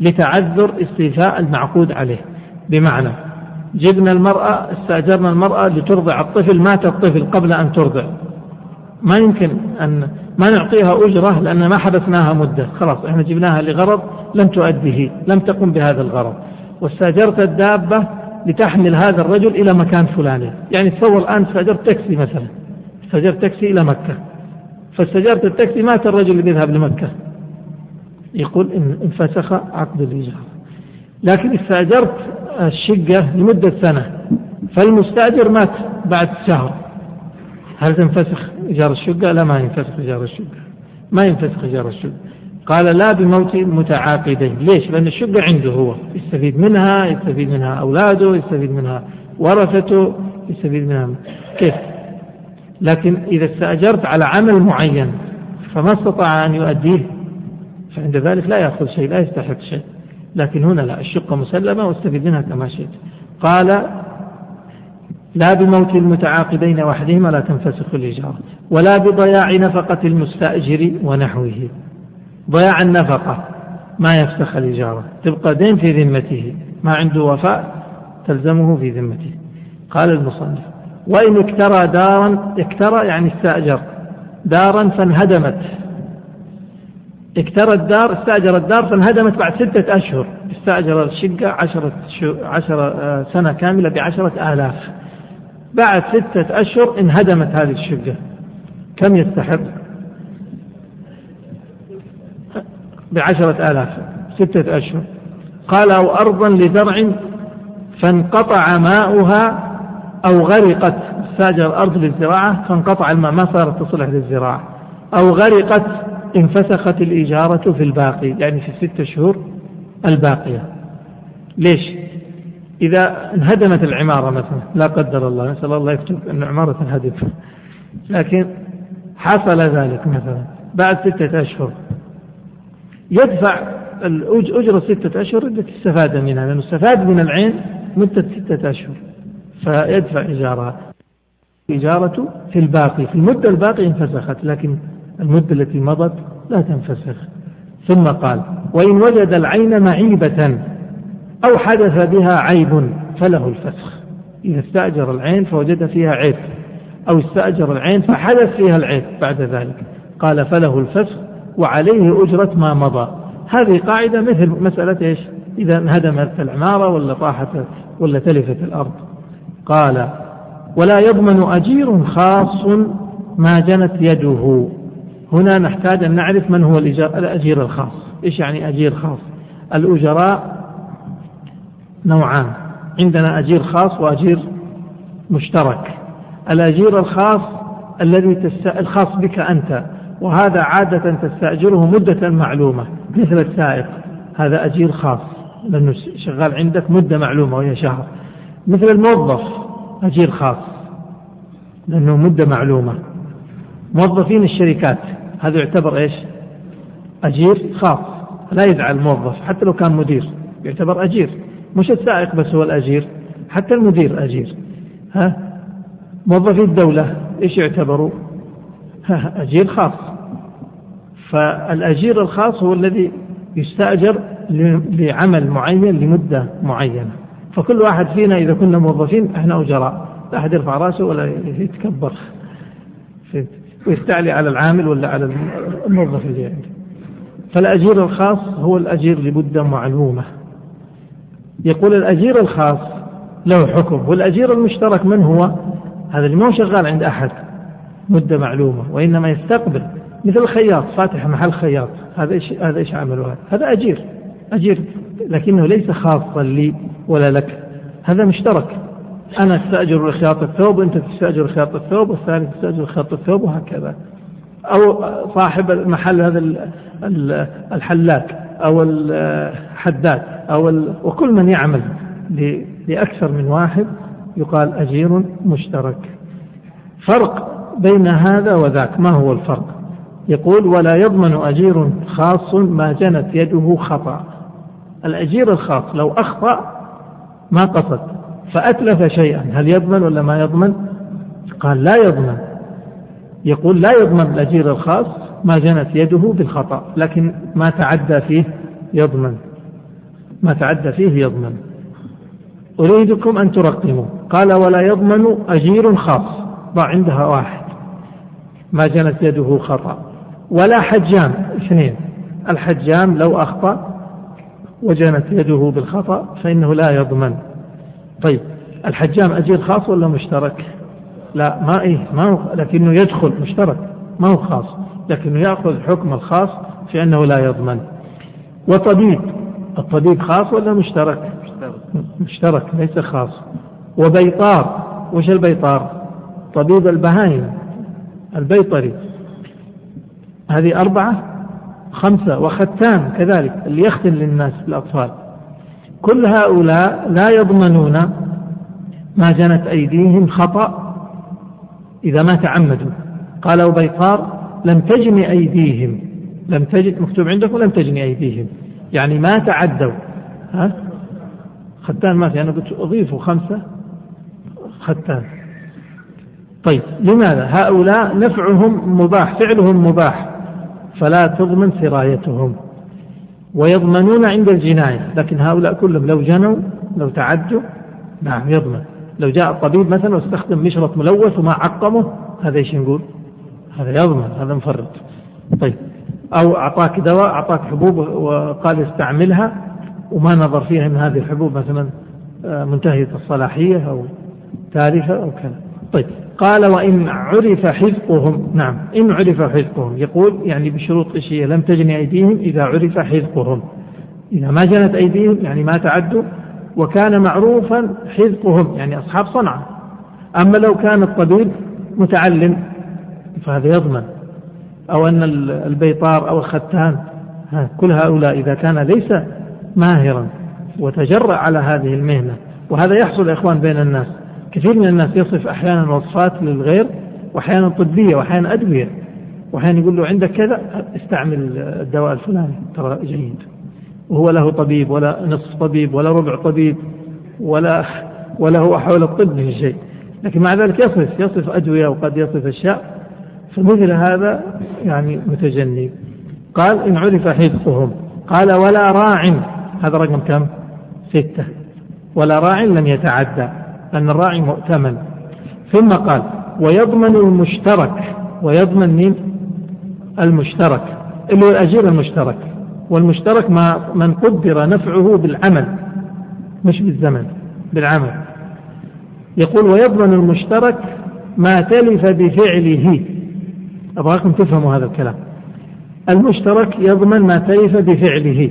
لتعذر استيفاء المعقود عليه. بمعنى جبنا المرأة استأجرنا المرأة لترضع الطفل مات الطفل قبل أن ترضع. ما يمكن أن ما نعطيها أجرة لأن ما حبسناها مدة. خلاص إحنا جبناها لغرض لم تؤديه لم تقم بهذا الغرض. واستأجرت الدابة لتحمل هذا الرجل إلى مكان فلاني. يعني تصور الآن استأجرت تاكسي مثلا. استأجرت تاكسي إلى مكة. فاستأجرت التاكسي مات الرجل اللي بيذهب لمكة. يقول انفسخ عقد الإيجار لكن استأجرت الشقة لمدة سنة. فالمستأجر مات بعد شهر. هل تنفسخ إيجار الشقة؟ لا ما ينفسخ إيجار الشقة. ما ينفسخ إيجار الشقة. قال لا بموت متعاقدين. ليش؟ لأن الشقة عنده هو. يستفيد منها يستفيد منها أولاده يستفيد منها ورثته يستفيد منها. كيف؟ لكن إذا استأجرت على عمل معين فما استطاع أن يؤديه فعند ذلك لا يأخذ شيء لا يستحق شيء. لكن هنا لا الشقة مسلمة واستفيد منها كما شئت. قال لا بموت المتعاقدين وحدهما لا تنفسخ الإجارة ولا بضياع نفقة المستأجر ونحوه. ضياع النفقة ما يفسخ الإجارة تبقى دين في ذمته ما عنده وفاء تلزمه في ذمته. قال المصنف وإن اكترى دارا اكترى يعني استأجر. دارا فانهدمت. اكترى الدار استأجر الدار فانهدمت بعد ستة أشهر. استأجر الشقة عشرة, عشرة آه، سنة كاملة بعشرة آلاف. بعد ستة أشهر انهدمت هذه الشقة. كم يستحق؟ بعشرة آلاف ستة أشهر. قال أو أرضا لزرع فانقطع ماؤها أو غرقت استأجر الأرض للزراعة فانقطع الماء ما صارت تصلح للزراعة أو غرقت انفسخت الإجارة في الباقي يعني في الستة شهور الباقية. ليش؟ إذا انهدمت العمارة مثلا لا قدر الله نسأل الله يكتب أن عمارة تنهدم. لكن حصل ذلك مثلا بعد ستة أشهر. يدفع أجرة ستة أشهر التي استفاد منها لأنه استفاد من العين مدة ستة أشهر. فيدفع إيجارها الإجارة في الباقي في المدة الباقية انفسخت لكن المدة التي مضت لا تنفسخ. ثم قال وإن وجد العين معيبة أو حدث بها عيب فله الفسخ. إذا استأجر العين فوجد فيها عيب أو استأجر العين فحدث فيها العيب بعد ذلك. قال فله الفسخ وعليه أجرة ما مضى. هذه قاعدة مثل مسألة إيش؟ إذا انهدمت العمارة ولا طاحت ولا تلفت الأرض. قال ولا يضمن أجير خاص ما جنت يده. هنا نحتاج أن نعرف من هو الأجير الخاص. إيش يعني أجير خاص؟ الأجراء نوعان. عندنا أجير خاص وأجير مشترك. الأجير الخاص الذي تست... الخاص بك أنت وهذا عادة تستأجره مدة معلومة مثل السائق. هذا أجير خاص. لأنه شغال عندك مدة معلومة وهي شهر. مثل الموظف أجير خاص لأنه مدة معلومة. موظفين الشركات هذا يعتبر إيش؟ أجير خاص. لا يزعل الموظف حتى لو كان مدير يعتبر أجير. مش السائق بس هو الأجير حتى المدير أجير. ها؟ موظفي الدولة إيش يعتبروا؟ ها أجير خاص. فالأجير الخاص هو الذي يستأجر لعمل معين لمدة معينة. فكل واحد فينا إذا كنا موظفين إحنا أجراء لا أحد يرفع رأسه ولا يتكبر. ويستعلي على العامل ولا على الموظف اللي عنده. فالأجير الخاص هو الأجير لمدة معلومة. يقول الأجير الخاص له حكم والأجير المشترك من هو؟ هذا اللي ما شغال عند أحد. مدة معلومة وإنما يستقبل مثل الخياط فاتح محل خياط. هذا إيش هذا إيش عمله؟ هذا؟ هذا أجير. أجير لكنه ليس خاصا لي ولا لك. هذا مشترك. أنا أستأجر لخياط الثوب وأنت تستأجر خياط الثوب والثاني تستأجر خياط الثوب وهكذا. أو صاحب المحل هذا الحلاق أو الحداد أو وكل من يعمل لأكثر من واحد يقال أجير مشترك. فرق بين هذا وذاك. ما هو الفرق؟ يقول ولا يضمن أجير خاص ما جنت يده خطأ. الأجير الخاص لو أخطأ ما قصد فأتلف شيئا. هل يضمن ولا ما يضمن؟ قال لا يضمن. يقول لا يضمن الأجير الخاص ما جنت يده بالخطأ لكن ما تعدى فيه يضمن. ما تعدى فيه يضمن. أريدكم أن ترقموا قال ولا يضمن أجير خاص. ضع عندها واحد. ما جنت يده خطأ. ولا حجام. اثنين. الحجام لو أخطأ وجنت يده بالخطأ فإنه لا يضمن. طيب الحجام أجير خاص ولا مشترك؟ لا ما إيه ما هو لكنه يدخل مشترك ما هو خاص لكنه يأخذ حكم الخاص في أنه لا يضمن. وطبيب الطبيب خاص ولا مشترك؟ مشترك ليس خاص. وبيطار وش البيطار؟ طبيب البهايم البيطري. هذه أربعة؟ خمسة وختان كذلك اللي يختن للناس الأطفال. كل هؤلاء لا يضمنون ما جنت أيديهم خطأ إذا ما تعمدوا. قال أبو بيقار لم تجن أيديهم. لم تجد مكتوب عندكم لم تجن أيديهم. يعني ما تعدوا. ها؟ ختان ما في أنا قلت أضيفوا خمسة ختان. طيب لماذا؟ هؤلاء نفعهم مباح فعلهم مباح. فلا تضمن سرايتهم ويضمنون عند الجناية. لكن هؤلاء كلهم لو جنوا لو تعدوا نعم يضمن. لو جاء الطبيب مثلا واستخدم مشرط ملوث وما عقمه هذا إيش نقول؟ هذا يضمن هذا مفرط. طيب. أو أعطاك دواء أعطاك حبوب وقال استعملها وما نظر فيها من هذه الحبوب مثلا آه، منتهية الصلاحية أو تالفة أو كذا. طيب. قال وإن عرف حذقهم. نعم. إن عرف حذقهم. يقول يعني بشروط إيش لم تجني أيديهم إذا عرف حذقهم. إذا ما جنت أيديهم يعني ما تعدوا. وكان معروفا حذقهم. يعني أصحاب صنعة أما لو كان الطبيب متعلم فهذا يضمن. أو أن البيطار أو الختان. كل هؤلاء إذا كان ليس ماهرا وتجرأ على هذه المهنة. وهذا يحصل يا إخوان بين الناس. كثير من الناس يصف أحيانا وصفات للغير وأحيانا طبية وأحيانا أدوية. وأحيانا يقول له عندك كذا استعمل الدواء الفلاني ترى جيد. وهو له طبيب ولا نصف طبيب ولا ربع طبيب ولا <laughs> ولا هو حول الطب من شيء. لكن مع ذلك يصف يصف أدوية وقد يصف أشياء. فمثل هذا يعني متجنب. قال إن عرف حفظهم. قال ولا راع. هذا رقم كم؟ ستة. ولا راع لم يتعدى. أن الراعي مؤتمن. ثم قال ويضمن المشترك ويضمن من المشترك. اللي هو الأجير المشترك. والمشترك ما من قدر نفعه بالعمل مش بالزمن بالعمل. يقول ويضمن المشترك ما تلف بفعله. أبغاكم تفهموا هذا الكلام. المشترك يضمن ما تلف بفعله.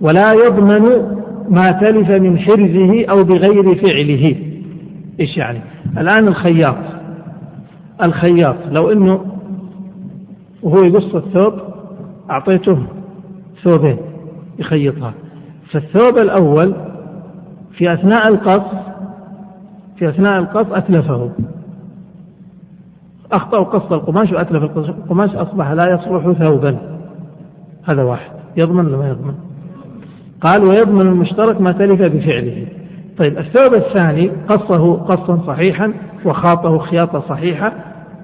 ولا يضمن ما تلف من حرزه أو بغير فعله. إيش يعني؟ الآن الخياط. الخياط. لو أنه وهو يقص الثوب أعطيته ثوبين يخيطها. فالثوب الأول في أثناء القص في أثناء القص أتلفه. أخطأ قص القماش وأتلف القماش أصبح لا يصلح ثوبا. هذا واحد. يضمن ولا ما يضمن؟ قال ويضمن المشترك ما تلف بفعله. طيب الثوب الثاني قصه قصا صحيحا وخاطه خياطة صحيحة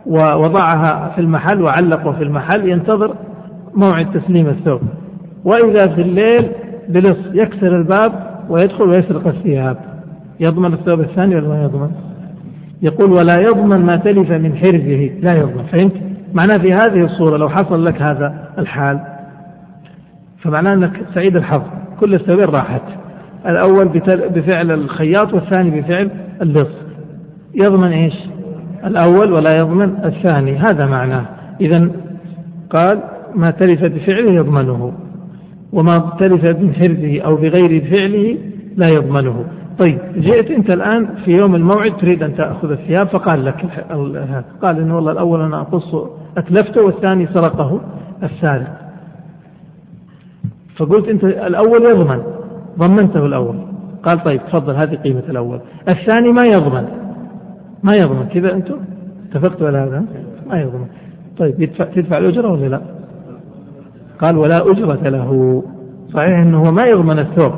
ووضعها في المحل وعلقه في المحل ينتظر موعد تسليم الثوب. وإذا في الليل بلص يكسر الباب ويدخل ويسرق الثياب. يضمن الثوب الثاني ولا يضمن؟ يقول ولا يضمن ما تلف من حرزه. لا يضمن. فهمت؟ معناه في هذه الصورة لو حصل لك هذا الحال فمعناه أنك سعيد الحظ. كل السبيل راحت. الأول بفعل الخياط والثاني بفعل اللص. يضمن إيش؟ الأول ولا يضمن الثاني. هذا معناه. إذا قال ما تلف بفعله يضمنه وما تلف من حرزه أو بغير فعله لا يضمنه. طيب جئت أنت الآن في يوم الموعد تريد أن تأخذ الثياب؟ فقال لك قال إنه والله الأول أنا أقص أتلفته والثاني سرقه السارق فقلت أنت الأول يضمن. ضمنته الأول. قال طيب تفضل هذه قيمة الأول. الثاني ما يضمن. ما يضمن. كذا أنتم؟ اتفقتوا على هذا؟ ما يضمن. طيب يدفع تدفع الأجرة ولا لا؟ قال ولا أجرة له. صحيح أنه ما يضمن الثوب.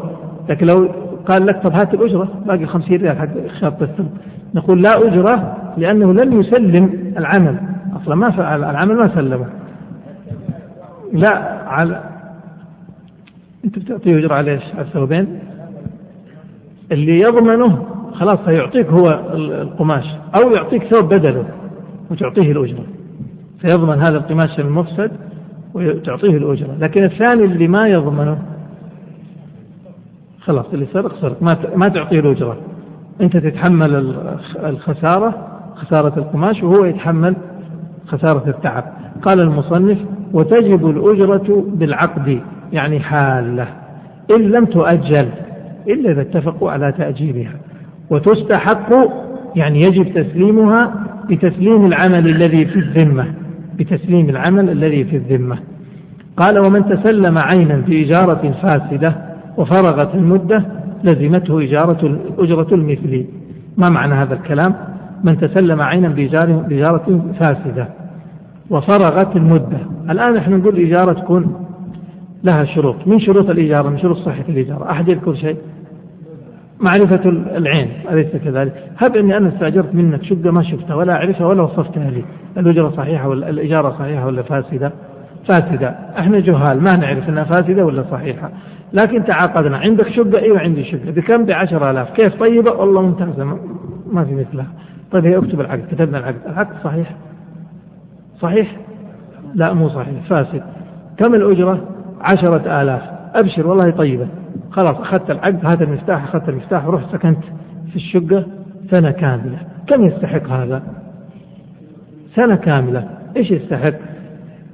لكن لو قال لك طب هات الأجرة باقي خمسين ريال حق شاط الثوب. نقول لا أجرة لأنه لم يسلم العمل. أصلا ما فعل العمل ما سلمه. لا على أنت بتعطيه أجرة على إيش؟ على الثوبين. اللي يضمنه خلاص سيعطيك هو القماش أو يعطيك ثوب بدله وتعطيه الأجرة. فيضمن هذا القماش المفسد وتعطيه الأجرة. لكن الثاني اللي ما يضمنه خلاص اللي سرق سرق ما ما تعطيه الأجرة. أنت تتحمل الخسارة خسارة القماش وهو يتحمل خسارة التعب. قال المصنف وتجب الأجرة بالعقد. يعني حالة. إن لم تؤجل إلا إذا اتفقوا على تأجيلها. وتستحق يعني يجب تسليمها بتسليم العمل الذي في الذمة. بتسليم العمل الذي في الذمة. قال ومن تسلم عينا في إجارة فاسدة وفرغت المدة لزمته إجارة أجرة المثل. ما معنى هذا الكلام؟ من تسلم عينا بإجارة فاسدة وفرغت المدة. الآن إحنا نقول الإجارة تكون لها شروط. من شروط الإجارة من شروط صحة الإجارة أحد يذكر شيء؟ معرفة العين أليس كذلك؟ هب أني أنا استأجرت منك شقة ما شفتها ولا أعرفها ولا وصفتها لي. الأجرة صحيحة ولا الإجارة صحيحة ولا فاسدة؟ فاسدة. إحنا جهال ما نعرف أنها فاسدة ولا صحيحة. لكن تعاقدنا. عندك شقة؟ أيوة عندي شقة. بكم؟ بعشر آلاف. كيف؟ طيبة؟ والله ممتازة. ما في مثلها. طيب هي اكتب العقد. كتبنا العقد. العقد صحيح؟ صحيح؟ لا مو صحيح. فاسد. كم الأجرة؟ عشرة آلاف. أبشر والله طيبة. خلاص أخذت العقد هذا المفتاح أخذت المفتاح ورحت سكنت في الشقة سنة كاملة. كم يستحق هذا؟ سنة كاملة. إيش يستحق؟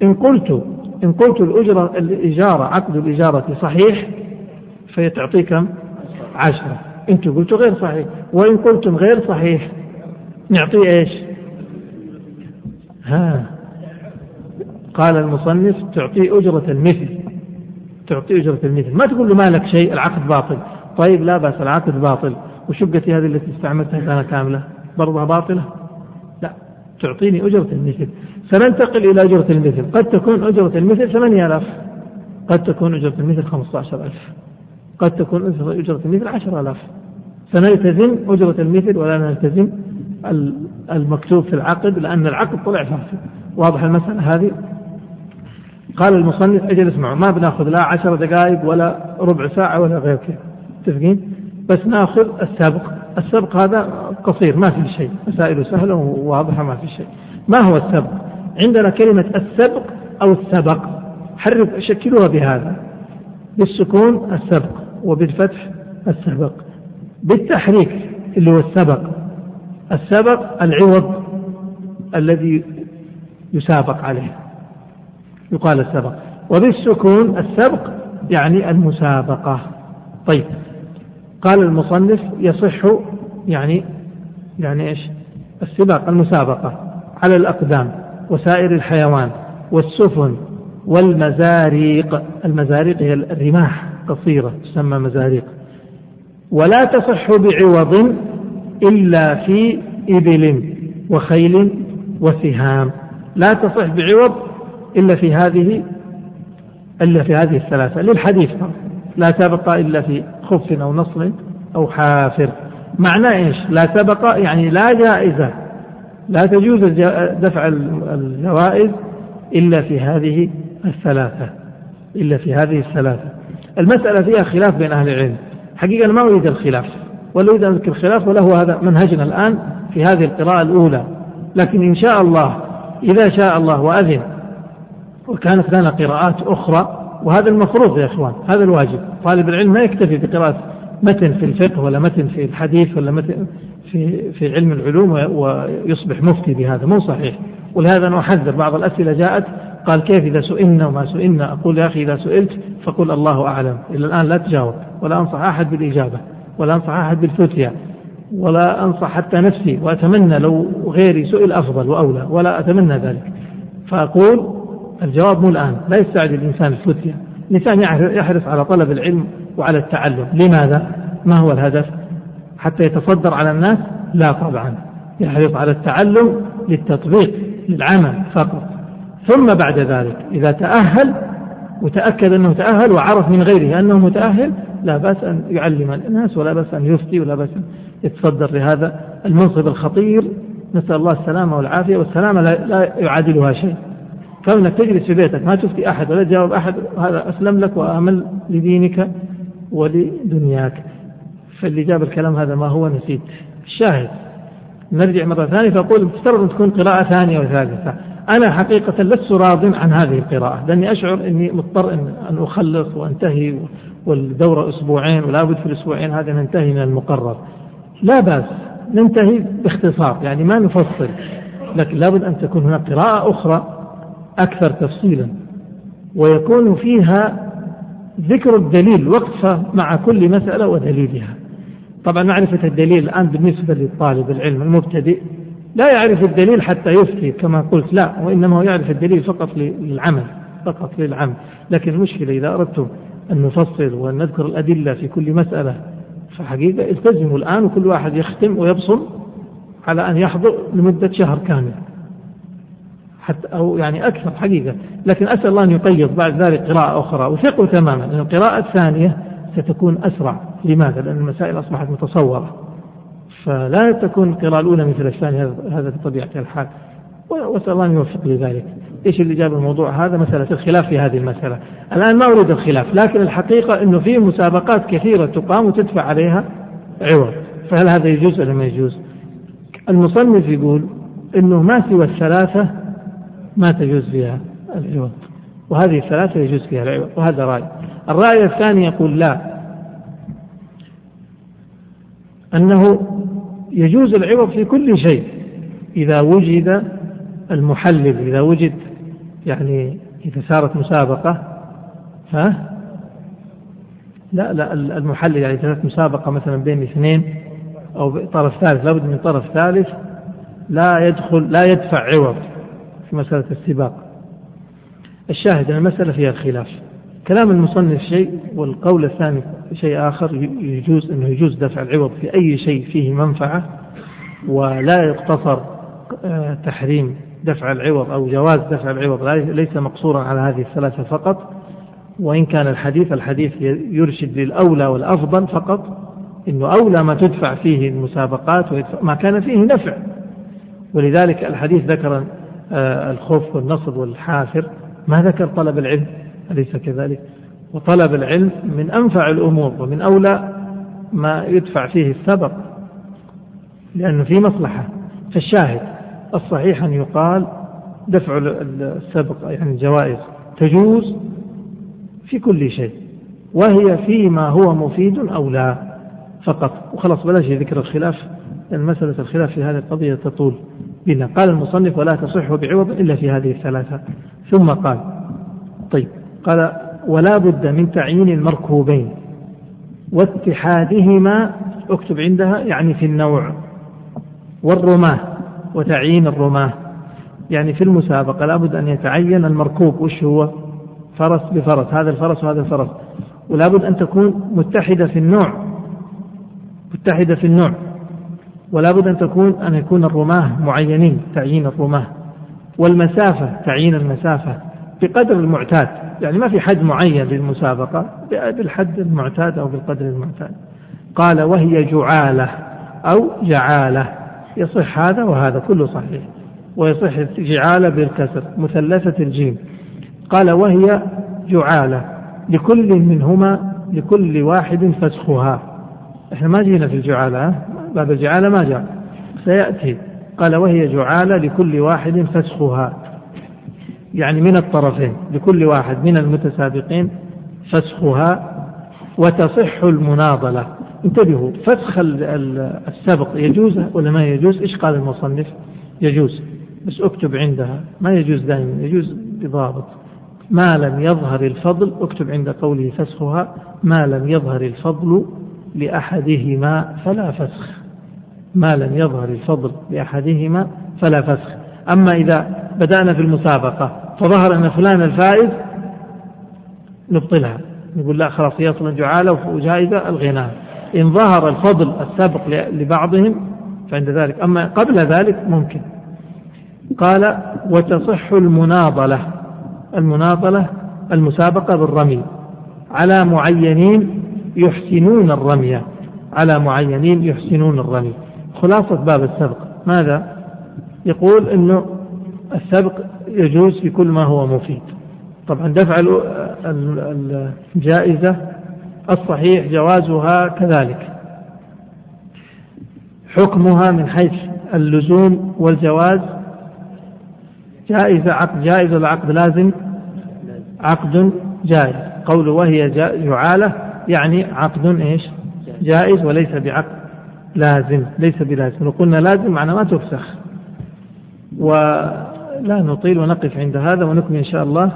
إن قلت إن قلت الأجرة الإجارة عقد الإجارة صحيح فهي تعطي كم؟ عشرة. أنتم قلتوا غير صحيح. وإن قلتم غير صحيح نعطيه إيش؟ ها. قال المصنف تعطيه أجرة المثل. تعطيه أجرة المثل ما تقول له ما لك شيء العقد باطل. طيب لا بأس العقد باطل. وشقتي هذه التي استعملتها سنة كاملة؟ برضها باطلة؟ لا. تعطيني أجرة المثل سننتقل إلى أجرة المثل قد تكون أجرة المثل ثمانية آلاف. قد تكون أجرة المثل خمسة عشر ألف قد تكون أجرة المثل عشر آلاف. سنلتزم أجرة المثل ولا نلتزم المكتوب في العقد لأن العقد طلع فاسد. واضح المسألة هذه؟ قال المصنف أجل اسمعوا ما بناخذ لا عشر دقائق ولا ربع ساعة ولا غير كذا متفقين؟ بس ناخذ السبق السبق هذا قصير ما في شيء مسائله سهلة وواضحة ما في شيء. ما هو السبق؟ عندنا كلمة السبق أو السبق. حرف شكلوها بهذا. بالسكون السبق وبالفتح السبق. بالتحريك اللي هو السبق. السبق العوض الذي يسابق عليه. يقال السبق. وبالسكون السبق يعني المسابقة. طيب. قال المصنف يصح يعني يعني إيش؟ السباق المسابقة على الأقدام وسائر الحيوان والسفن والمزاريق. المزاريق هي الرماح قصيرة تسمى مزاريق. ولا تصح بعوض إلا في إبل وخيل وسهام. لا تصح بعوض إلا في هذه إلا في هذه الثلاثة للحديث لا سبق إلا في خف أو نصر أو حافر. معناه إيش؟ لا سبق يعني لا جائزة لا تجوز دفع الجوائز إلا في هذه الثلاثة إلا في هذه الثلاثة. المسألة فيها خلاف بين أهل العلم. حقيقة أنا ما أريد الخلاف ولا أريد أن أذكر الخلاف ولا هو هذا منهجنا الآن في هذه القراءة الأولى. لكن إن شاء الله إذا شاء الله وأذن وكانت لنا قراءات أخرى وهذا المفروض يا إخوان هذا الواجب. طالب العلم ما يكتفي بقراءة متن في الفقه ولا متن في الحديث ولا متن في في علم العلوم ويصبح مفتي بهذا. مو صحيح. ولهذا أنا أحذر بعض الأسئلة جاءت قال كيف إذا سئلنا وما سئلنا؟ أقول يا أخي إذا سئلت فقل الله أعلم. إلى الآن لا تجاوب. ولا أنصح أحد بالإجابة ولا أنصح أحد بالفتيا ولا أنصح حتى نفسي. وأتمنى لو غيري سئل أفضل وأولى ولا أتمنى ذلك. فأقول الجواب مو الآن لا يستعجل الإنسان الفتية الإنسان يحرص على طلب العلم وعلى التعلم لماذا؟ ما هو الهدف؟ حتى يتصدر على الناس؟ لا طبعا يحرص على التعلم للتطبيق للعمل فقط ثم بعد ذلك إذا تأهل وتأكد أنه تأهل وعرف من غيره أنه متأهل لا بأس أن يعلم الناس ولا بأس أن يفتي ولا بأس أن يتصدر لهذا المنصب الخطير نسأل الله السلامة والعافية والسلامة لا يعادلها شيء كونك تجلس في بيتك ما تفتي أحد؟ ولا تجاوب أحد هذا أسلم لك وأمل لدينك ولدنياك. فاللي جاب الكلام هذا ما هو نسيت. الشاهد. نرجع مرة ثانية فأقول مفترض أن تكون قراءة ثانية وثالثة. أنا حقيقة لست راض عن هذه القراءة. لأني أشعر أني مضطر أن, أخلص وأنتهي والدورة أسبوعين ولا بد في الأسبوعين هذا ننتهي من المقرر. لا بأس. ننتهي باختصار. يعني ما نفصل. لكن لابد أن تكون هناك قراءة أخرى أكثر تفصيلا ويكون فيها ذكر الدليل وقفة مع كل مسألة ودليلها. طبعا معرفة الدليل الآن بالنسبة للطالب العلم المبتدئ لا يعرف الدليل حتى يفتي كما قلت لا وإنما هو يعرف الدليل فقط للعمل فقط للعمل. لكن المشكلة إذا أردتم أن نفصل وأن نذكر الأدلة في كل مسألة فحقيقة التزموا الآن وكل واحد يختم ويبصم على أن يحضر لمدة شهر كامل. حتى أو يعني أكثر حقيقة. لكن أسأل الله أن يقيض بعد ذلك قراءة أخرى. وثقوا تماما. أن القراءة الثانية ستكون أسرع. لماذا؟ لأن المسائل أصبحت متصورة. فلا تكون القراءة الأولى مثل الثانية. هذا بطبيعة الحال. وأسأل الله أن يوفق لذلك. إيش اللي جاب الموضوع هذا؟ مسألة الخلاف في هذه المسألة. الآن ما أريد الخلاف لكن الحقيقة أنه في مسابقات كثيرة تقام وتدفع عليها عوض. فهل هذا يجوز ولا ما يجوز؟ المصنف يقول أنه ما سوى الثلاثة ما تجوز فيها العوض. وهذه الثلاثة يجوز فيها العوض. وهذا رأي. الرأي الثاني يقول لا. أنه يجوز العوض في كل شيء إذا وجد المحلل إذا وجد يعني إذا صارت مسابقة ها؟ لا لا المحلل يعني كانت مسابقة مثلا بين اثنين أو طرف ثالث لابد من طرف ثالث لا يدخل لا يدفع عوض. في مسألة السباق. الشاهد أن المسألة فيها الخلاف. كلام المصنف شيء والقول الثاني شيء آخر يجوز أنه يجوز دفع العوض في أي شيء فيه منفعة ولا يقتصر آه، تحريم دفع العوض أو جواز دفع العوض ليس مقصورا على هذه الثلاثة فقط. وإن كان الحديث الحديث يرشد للأولى والأفضل فقط إنه أولى ما تدفع فيه المسابقات ما كان فيه نفع ولذلك الحديث ذكر الخوف والنصب والحافر. ما ذكر طلب العلم؟ أليس كذلك؟ وطلب العلم من أنفع الأمور ومن أولى ما يدفع فيه السبق لأنه في مصلحة. فالشاهد الصحيح أن يقال دفع السبق يعني الجوائز تجوز في كل شيء وهي فيما هو مفيد أو لا فقط. وخلاص بلاش ذكر الخلاف لأن مسألة الخلاف في هذه القضية تطول. بنا قال المصنف ولا تصح بعوض إلا في هذه الثلاثة. ثم قال طيب قال ولا بد من تعيين المركوبين واتحادهما اكتب عندها يعني في النوع والرماة وتعيين الرماة. يعني في المسابقة لابد أن يتعين المركوب وش هو؟ فرس بفرس هذا الفرس وهذا الفرس. ولابد أن تكون متحدة في النوع متحدة في النوع. ولا بد أن تكون أن يكون الرماة معينين تعيين الرماة. والمسافة تعيين المسافة بقدر المعتاد. يعني ما في حد معين للمسابقة بالحد المعتاد أو بالقدر المعتاد. قال وهي جعالة أو جعالة. يصح هذا وهذا كله صحيح. ويصح جعالة بالكسر مثلثة الجيم. قال وهي جعالة لكل منهما لكل واحد فسخها. إحنا ما جينا في الجعالة باب الجعالة ما جاء. سيأتي. قال وهي جعالة لكل واحد فسخها. يعني من الطرفين لكل واحد من المتسابقين فسخها وتصح المناضلة. انتبهوا فسخ السبق يجوز ولا ما يجوز؟ إيش قال المصنف؟ يجوز. بس اكتب عندها. ما يجوز دائما يجوز بضابط. ما لم يظهر الفضل اكتب عند قوله فسخها. ما لم يظهر الفضل لأحدهما فلا فسخ. ما لم يظهر الفضل لأحدهما فلا فسخ. أما إذا بدأنا في المسابقة فظهر أن فلان الفائز نبطلها. نقول لا خلاص هي أصلا جعالة وجائزة الغناء. إن ظهر الفضل السابق لبعضهم فعند ذلك. أما قبل ذلك ممكن. قال وتصح المناضلة. المناضلة المسابقة بالرمي على معينين يحسنون الرمي. على معينين يحسنون الرمي. خلاصة باب السبق. ماذا؟ يقول إنه السبق يجوز في كل ما هو مفيد. طبعا دفع الجائزة الصحيح جوازها كذلك. حكمها من حيث اللزوم والجواز. جائزة عقد جائز ولا عقد لازم؟ عقد جائز. قوله وهي جعالة يعني عقد إيش؟ جائز وليس بعقد. لازم ليس بلازم. وقلنا لازم معنى ما تفسخ. ولا نطيل ونقف عند هذا ونكمل إن شاء الله.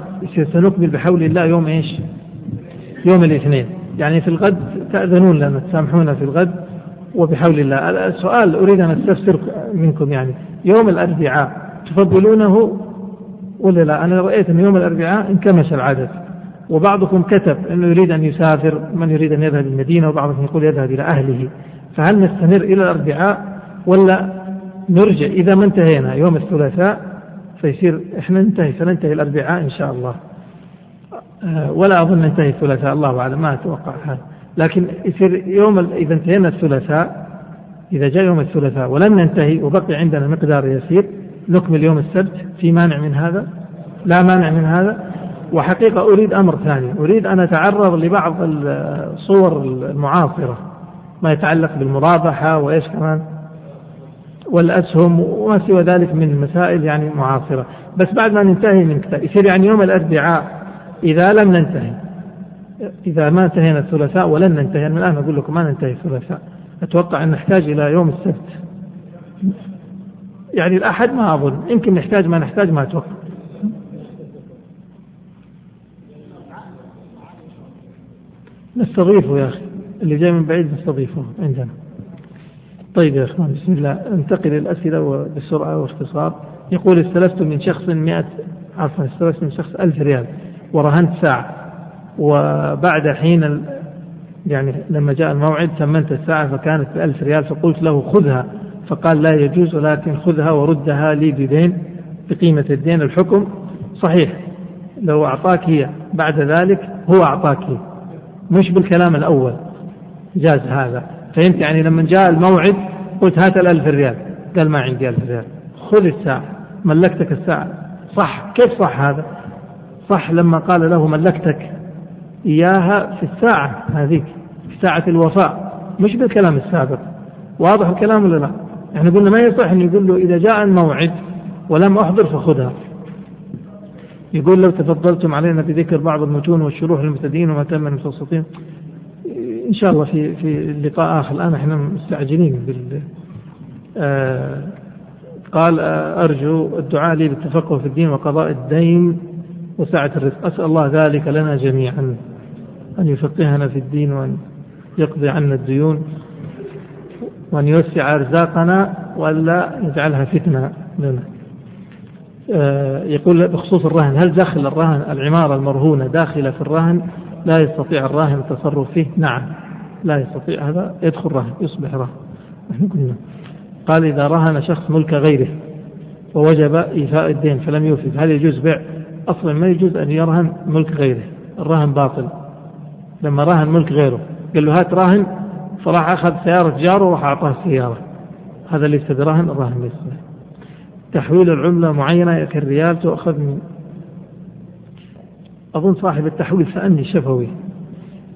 سنكمل بحول الله يوم إيش؟ يوم الاثنين. يعني في الغد تأذنون لنا تسامحونا في الغد وبحول الله. السؤال أريد أن أستفسر منكم يعني. يوم الأربعاء تفضلونه ولا لا؟ أنا رأيت أن يوم الأربعاء انكمش العدد وبعضكم كتب أنه يريد أن يسافر من يريد أن يذهب المدينة وبعضكم يقول يذهب إلى أهله. فهل نستمر إلى الأربعاء ولا نرجع؟ إذا ما انتهينا يوم الثلاثاء فيصير إحنا ننتهي سننتهي الأربعاء إن شاء الله. آه، ولا أظن ننتهي الثلاثاء الله أعلم ما أتوقع هذا لكن يصير يوم إذا انتهينا الثلاثاء إذا جاء يوم الثلاثاء ولم ننتهي وبقي عندنا مقدار يسير نكمل يوم السبت في مانع من هذا؟ لا مانع من هذا. وحقيقة أريد أمر ثاني. أريد أن أتعرض لبعض الصور المعاصرة ما يتعلق بالمرابحة وإيش كمان والأسهم وما سوى ذلك من مسائل يعني معاصرة. بس بعد ما ننتهي من كتاب يصير يعني يوم الأربعاء إذا لم ننتهي إذا ما انتهينا الثلاثاء ولن ننتهي من الآن أقول لكم ما ننتهي الثلاثاء. أتوقع أن نحتاج إلى يوم السبت. يعني الأحد ما أظن يمكن نحتاج ما نحتاج ما أتوقع. نستضيفه يا أخي. اللي جاي من بعيد نستضيفه عندنا. طيب يا إخوان بسم الله. انتقل الاسئله بسرعة واختصار يقول استلفت من شخص 100 عفوا استلفت من شخص 1000 ريال. ورهنت ساعة. وبعد حين يعني لما جاء الموعد ثمنت الساعة فكانت ب 1000 ريال فقلت له خذها. فقال لا يجوز ولكن خذها وردها لي بدين بقيمة الدين الحكم صحيح. لو أعطاك هي. بعد ذلك هو أعطاك هي. مش بالكلام الأول جاز هذا. فهمت يعني لما جاء الموعد قلت هات الألف ريال. قال ما عندي ألف ريال. خذ الساعة ملكتك الساعة. صح كيف صح هذا؟ صح لما قال له ملكتك إياها في الساعة هذيك في ساعة الوفاء. مش بالكلام السابق. واضح الكلام ولا لا؟ إحنا قلنا ما يصح أن يقول له إذا جاء الموعد ولم أحضر فخذها. يقول لو تفضلتم علينا بذكر بعض المتون والشروح للمبتدئين وما تم المتوسطين إن شاء الله في في لقاء آخر. الآن إحنا مستعجلين بال آه قال آه أرجو الدعاء لي بالتفقه في الدين وقضاء الدين وسعة الرزق. أسأل الله ذلك لنا جميعا أن يفقهنا في الدين وأن يقضي عنا الديون وأن يوسع أرزاقنا وألا يجعلها فتنة لنا. يقول بخصوص الرهن هل دخل الرهن العمارة المرهونة داخلة في الرهن؟ لا يستطيع الراهن التصرف فيه. نعم لا يستطيع هذا. يدخل رهن يصبح رهن. نحن قلنا قال إذا رهن شخص ملك غيره ووجب إيفاء الدين فلم يوفي. هل يجوز بيع؟ أصلا ما يجوز أن يرهن ملك غيره. الرهن باطل. لما رهن ملك غيره قال له هات راهن فراح أخذ سيارة جاره وراح أعطاه السيارة هذا ليس برهن الرهن ليس تحويل العملة معينة كالريال تؤخذ من أظن صاحب التحويل سألني شفوي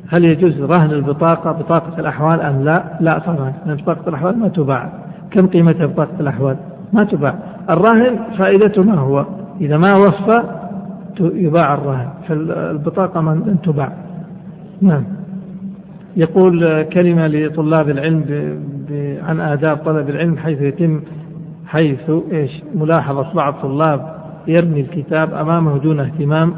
هل يجوز رهن البطاقة بطاقة الأحوال أم لا؟ لا طبعا لأن بطاقة الأحوال ما تباع كم قيمتها بطاقة الأحوال؟ ما تباع الرهن فائدته ما هو؟ إذا ما وفى يباع الرهن فالبطاقة من تباع نعم يقول كلمة لطلاب العلم. عن آداب طلب العلم حيث يتم حيث إيش؟ ملاحظة بعض الطلاب يرمي الكتاب أمامه دون اهتمام.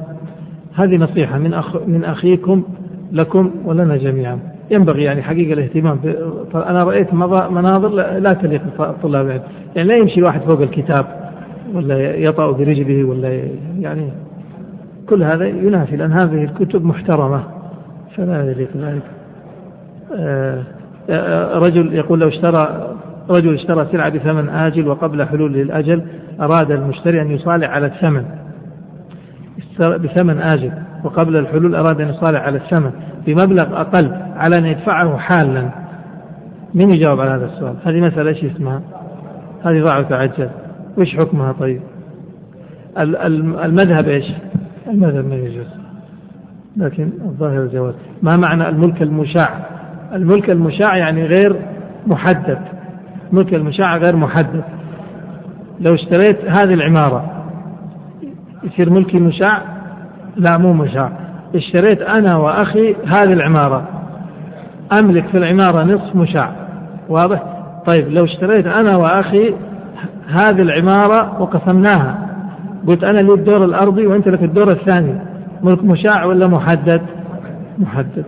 هذه نصيحة من أخ من أخيكم لكم ولنا جميعا. ينبغي يعني حقيقة الاهتمام أنا رأيت مناظر لا تليق بطلاب العلم يعني. لا يمشي واحد فوق الكتاب ولا يطأ برجله ولا يعني. كل هذا ينافي لأن هذه الكتب محترمة فلا يليق ذلك. آه، آه، رجل يقول لو اشترى رجل اشترى سلعة بثمن آجل وقبل حلول الأجل أراد المشتري أن يصالح على الثمن. بثمن آجل وقبل الحلول أراد أن يصالح على الثمن بمبلغ أقل على أن يدفعه حالا. من يجاوب على هذا السؤال؟ هذه مسألة إيش اسمها؟ هذه ضاع وتعجل. وش حكمها طيب؟ المذهب إيش؟ المذهب ما يجوز. لكن الظاهر الجواز. ما معنى الملك المشاع؟ الملك المشاع يعني غير محدد. الملك المشاع غير محدد. لو اشتريت هذه العمارة يصير ملكي مشاع؟ لا مو مشاع. اشتريت أنا وأخي هذه العمارة. أملك في العمارة نصف مشاع. واضح؟ طيب لو اشتريت أنا وأخي هذه العمارة وقسمناها قلت أنا لي الدور الأرضي وأنت لك الدور الثاني. ملك مشاع ولا محدد؟ محدد.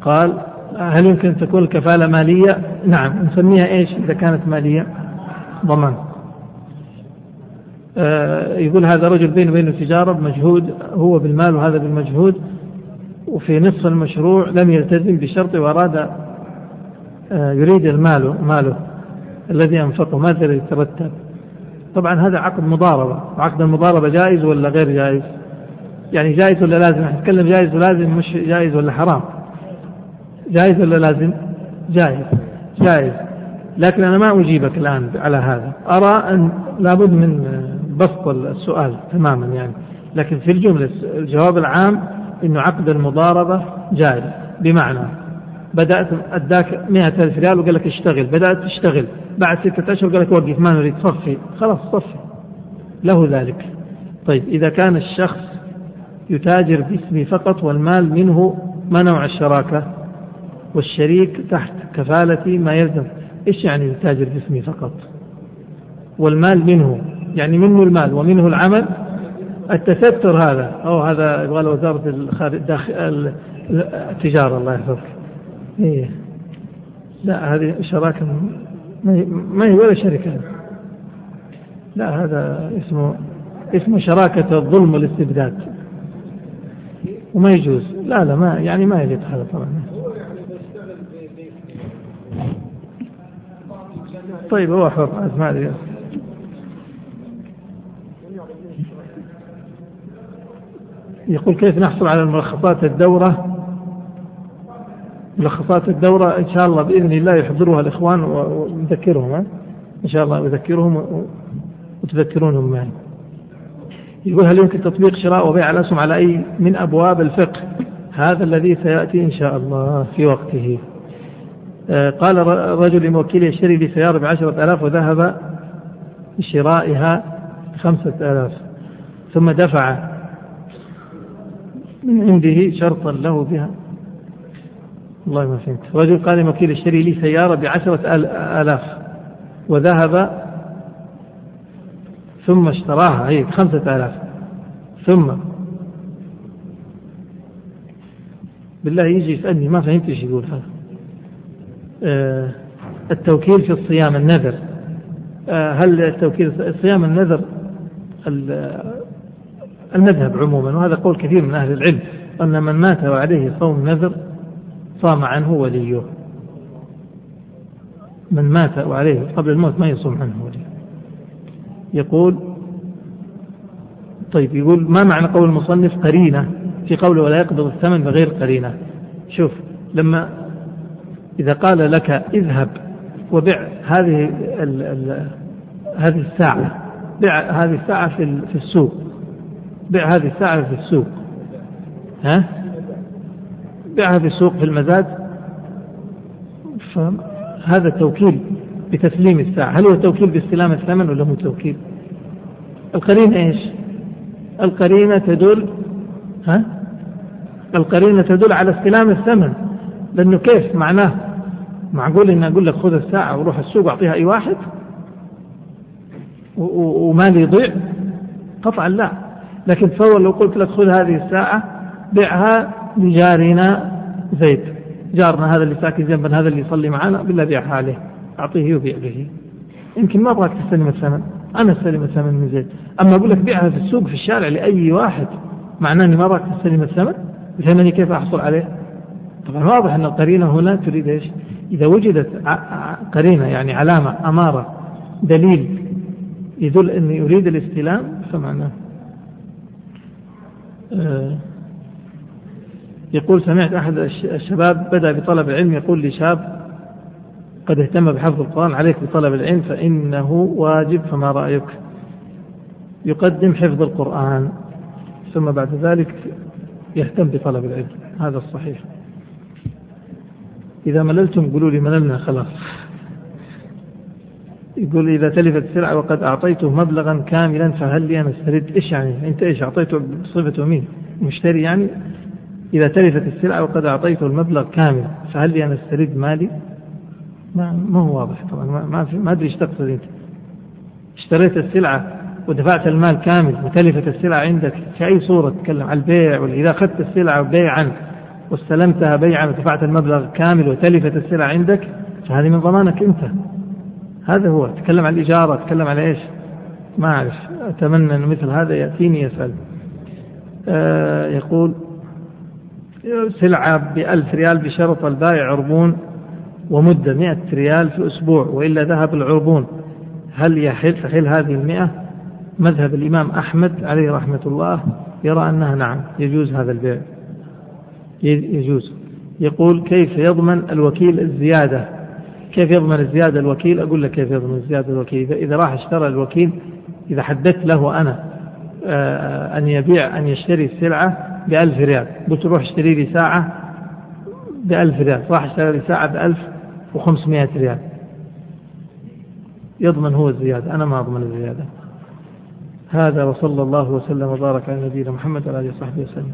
قال هل يمكن تكون الكفالة مالية؟ نعم نسميها إيش إذا كانت مالية؟ ضمان. آه، يقول هذا رجل بينه وبينه تجارة بمجهود هو بالمال وهذا بالمجهود وفي نصف المشروع لم يلتزم بشرط وأراد آه، يريد المال ماله الذي أنفقه. ماذا يترتب طبعا هذا عقد مضاربة. وعقد المضاربة جائز ولا غير جائز؟ يعني جائز ولا لازم؟ نتكلم جائز ولازم مش جائز ولا حرام. جائز ولا لازم؟ جائز. جائز. لكن أنا ما أجيبك الآن على هذا. أرى أن لابد من بسط السؤال تماما يعني. لكن في الجملة الجواب العام أنه عقد المضاربة جائز. بمعنى بدأت أداك مئة ألف ريال وقال لك اشتغل. بدأت تشتغل. بعد ستة أشهر قال لك وقف ما نريد صفي. خلاص صفي. له ذلك. طيب إذا كان الشخص يتاجر باسمه فقط والمال منه ما نوع الشراكة والشريك تحت كفالة ما يلزم. إيش يعني يتاجر باسمه فقط؟ والمال منه يعني منه المال ومنه العمل. التستر هذا أو هذا يبغى له وزارة التجارة الله يحفظك. إيه. لا هذه شراكة ما هي ولا شركة. لا هذا اسمه اسمه شراكة الظلم والاستبداد. وما يجوز. لا لا ما يعني ما يليق هذا طبعا. طيب هو حر ما أدري. يقول كيف نحصل على ملخصات الدورة؟ ملخصات الدورة إن شاء الله بإذن الله يحضرها الإخوان ونذكرهم إن شاء الله أذكرهم وتذكرونهم معي يقول هل يمكن تطبيق شراء وبيع الأسهم على أي من أبواب الفقه؟ هذا الذي سيأتي إن شاء الله في وقته. قال رجل لموكله اشتري لي سيارة بعشرة آلاف وذهب لشرائها بخمسة آلاف ثم دفع من عنده شرطا له بها. والله ما فهمت. رجل قال لموكله اشتري لي سيارة بعشرة آلاف وذهب ثم اشتراها. هي بخمسة آلاف. ثم بالله يجي يسألني ما فهمت إيش يقول هذا. التوكيل في الصيام النذر. آه هل التوكيل صيام النذر المذهب عموما وهذا قول كثير من أهل العلم أن من مات وعليه صوم نذر صام عنه وليه. من مات وعليه قبل الموت ما يصوم عنه وليه. يقول طيب يقول ما معنى قول المصنف قرينة؟ في قوله ولا يقبض الثمن بغير قرينة. شوف لما إذا قال لك اذهب وبع هذه ال ال هذه الساعة بع هذه الساعة في في السوق بع هذه الساعة في السوق. ها؟ بيعها في السوق في المزاد. فهذا توكيل بتسليم الساعة. هل هو توكيل باستلام الثمن ولا هو توكيل؟ القرينة إيش؟ القرينة تدل ها؟ القرينة تدل على استلام الثمن لأنه كيف معناه؟ معقول إن أقول لك خذ الساعة وروح السوق أعطيها أي واحد؟ ومالي يضيع؟ قطعا لا. لكن تصور لو قلت لك خذ هذه الساعة بيعها لجارنا زيد جارنا هذا اللي ساكن جنبنا هذا اللي يصلي معنا بالله بيعها عليه أعطيه وبيع به. يمكن ما أبغاك تستلم الثمن. أنا أستلم الثمن من زيد أما أقول لك بيعها في السوق في الشارع لأي واحد معناه أني ما أبغاك تستلم الثمن؟ فهمني كيف أحصل عليه؟ طبعا واضح أن القرينة هنا تريد إيش؟ إذا وجدت قرينة يعني علامة أمارة دليل يدل أني يريد الاستلام فمعناه آه يقول سمعت أحد الشباب بدأ بطلب العلم يقول لشاب قد اهتم بحفظ القرآن عليك بطلب العلم فإنه واجب فما رأيك؟ يقدم حفظ القرآن ثم بعد ذلك يهتم بطلب العلم هذا الصحيح. إذا مللتم قولوا لي مللنا خلاص. يقول إذا تلفت السلعة وقد أعطيته مبلغا كاملا فهل لي أن أسترد؟ إيش يعني؟ أنت إيش أعطيته بصفته مين مشتري يعني؟ إذا تلفت السلعة وقد أعطيته المبلغ كامل فهل لي أن أسترد مالي؟ ما, ما هو واضح طبعا. ما, ما أدري إيش تقصد أنت. اشتريت السلعة ودفعت المال كامل وتلفت السلعة عندك في أي صورة تتكلم؟ عن البيع ولا إذا أخذت السلعة بيعا. واستلمتها بيعا ودفعت المبلغ كامل وتلفت السلعة عندك فهذه من ضمانك أنت. هذا هو. تكلم عن الإجارة تكلم على إيش؟ ما أعرف. أتمنى أن مثل هذا يأتيني يسأل. آه يقول سلعة بألف ريال بشرط البائع عربون ومدة مئة ريال في أسبوع وإلا ذهب العربون. هل يحل؟ تحل هذه المئة؟ مذهب الإمام أحمد عليه رحمة الله يرى أنها نعم يجوز هذا البيع. يجوز. يقول كيف يضمن الوكيل الزيادة؟ كيف يضمن الزيادة الوكيل؟ أقول لك كيف يضمن الزيادة الوكيل. إذا راح اشترى الوكيل إذا حددت له أنا آه، أن يبيع أن يشتري السلعة بألف ريال. قلت روح اشتري لي ساعة بألف ريال. راح اشتري لي ساعة بألف وخمسمائة ريال. يضمن هو الزيادة. أنا ما أضمن الزيادة. هذا وصلى الله وسلم وبارك على نبينا محمد وعلى آله وصحبه وسلم.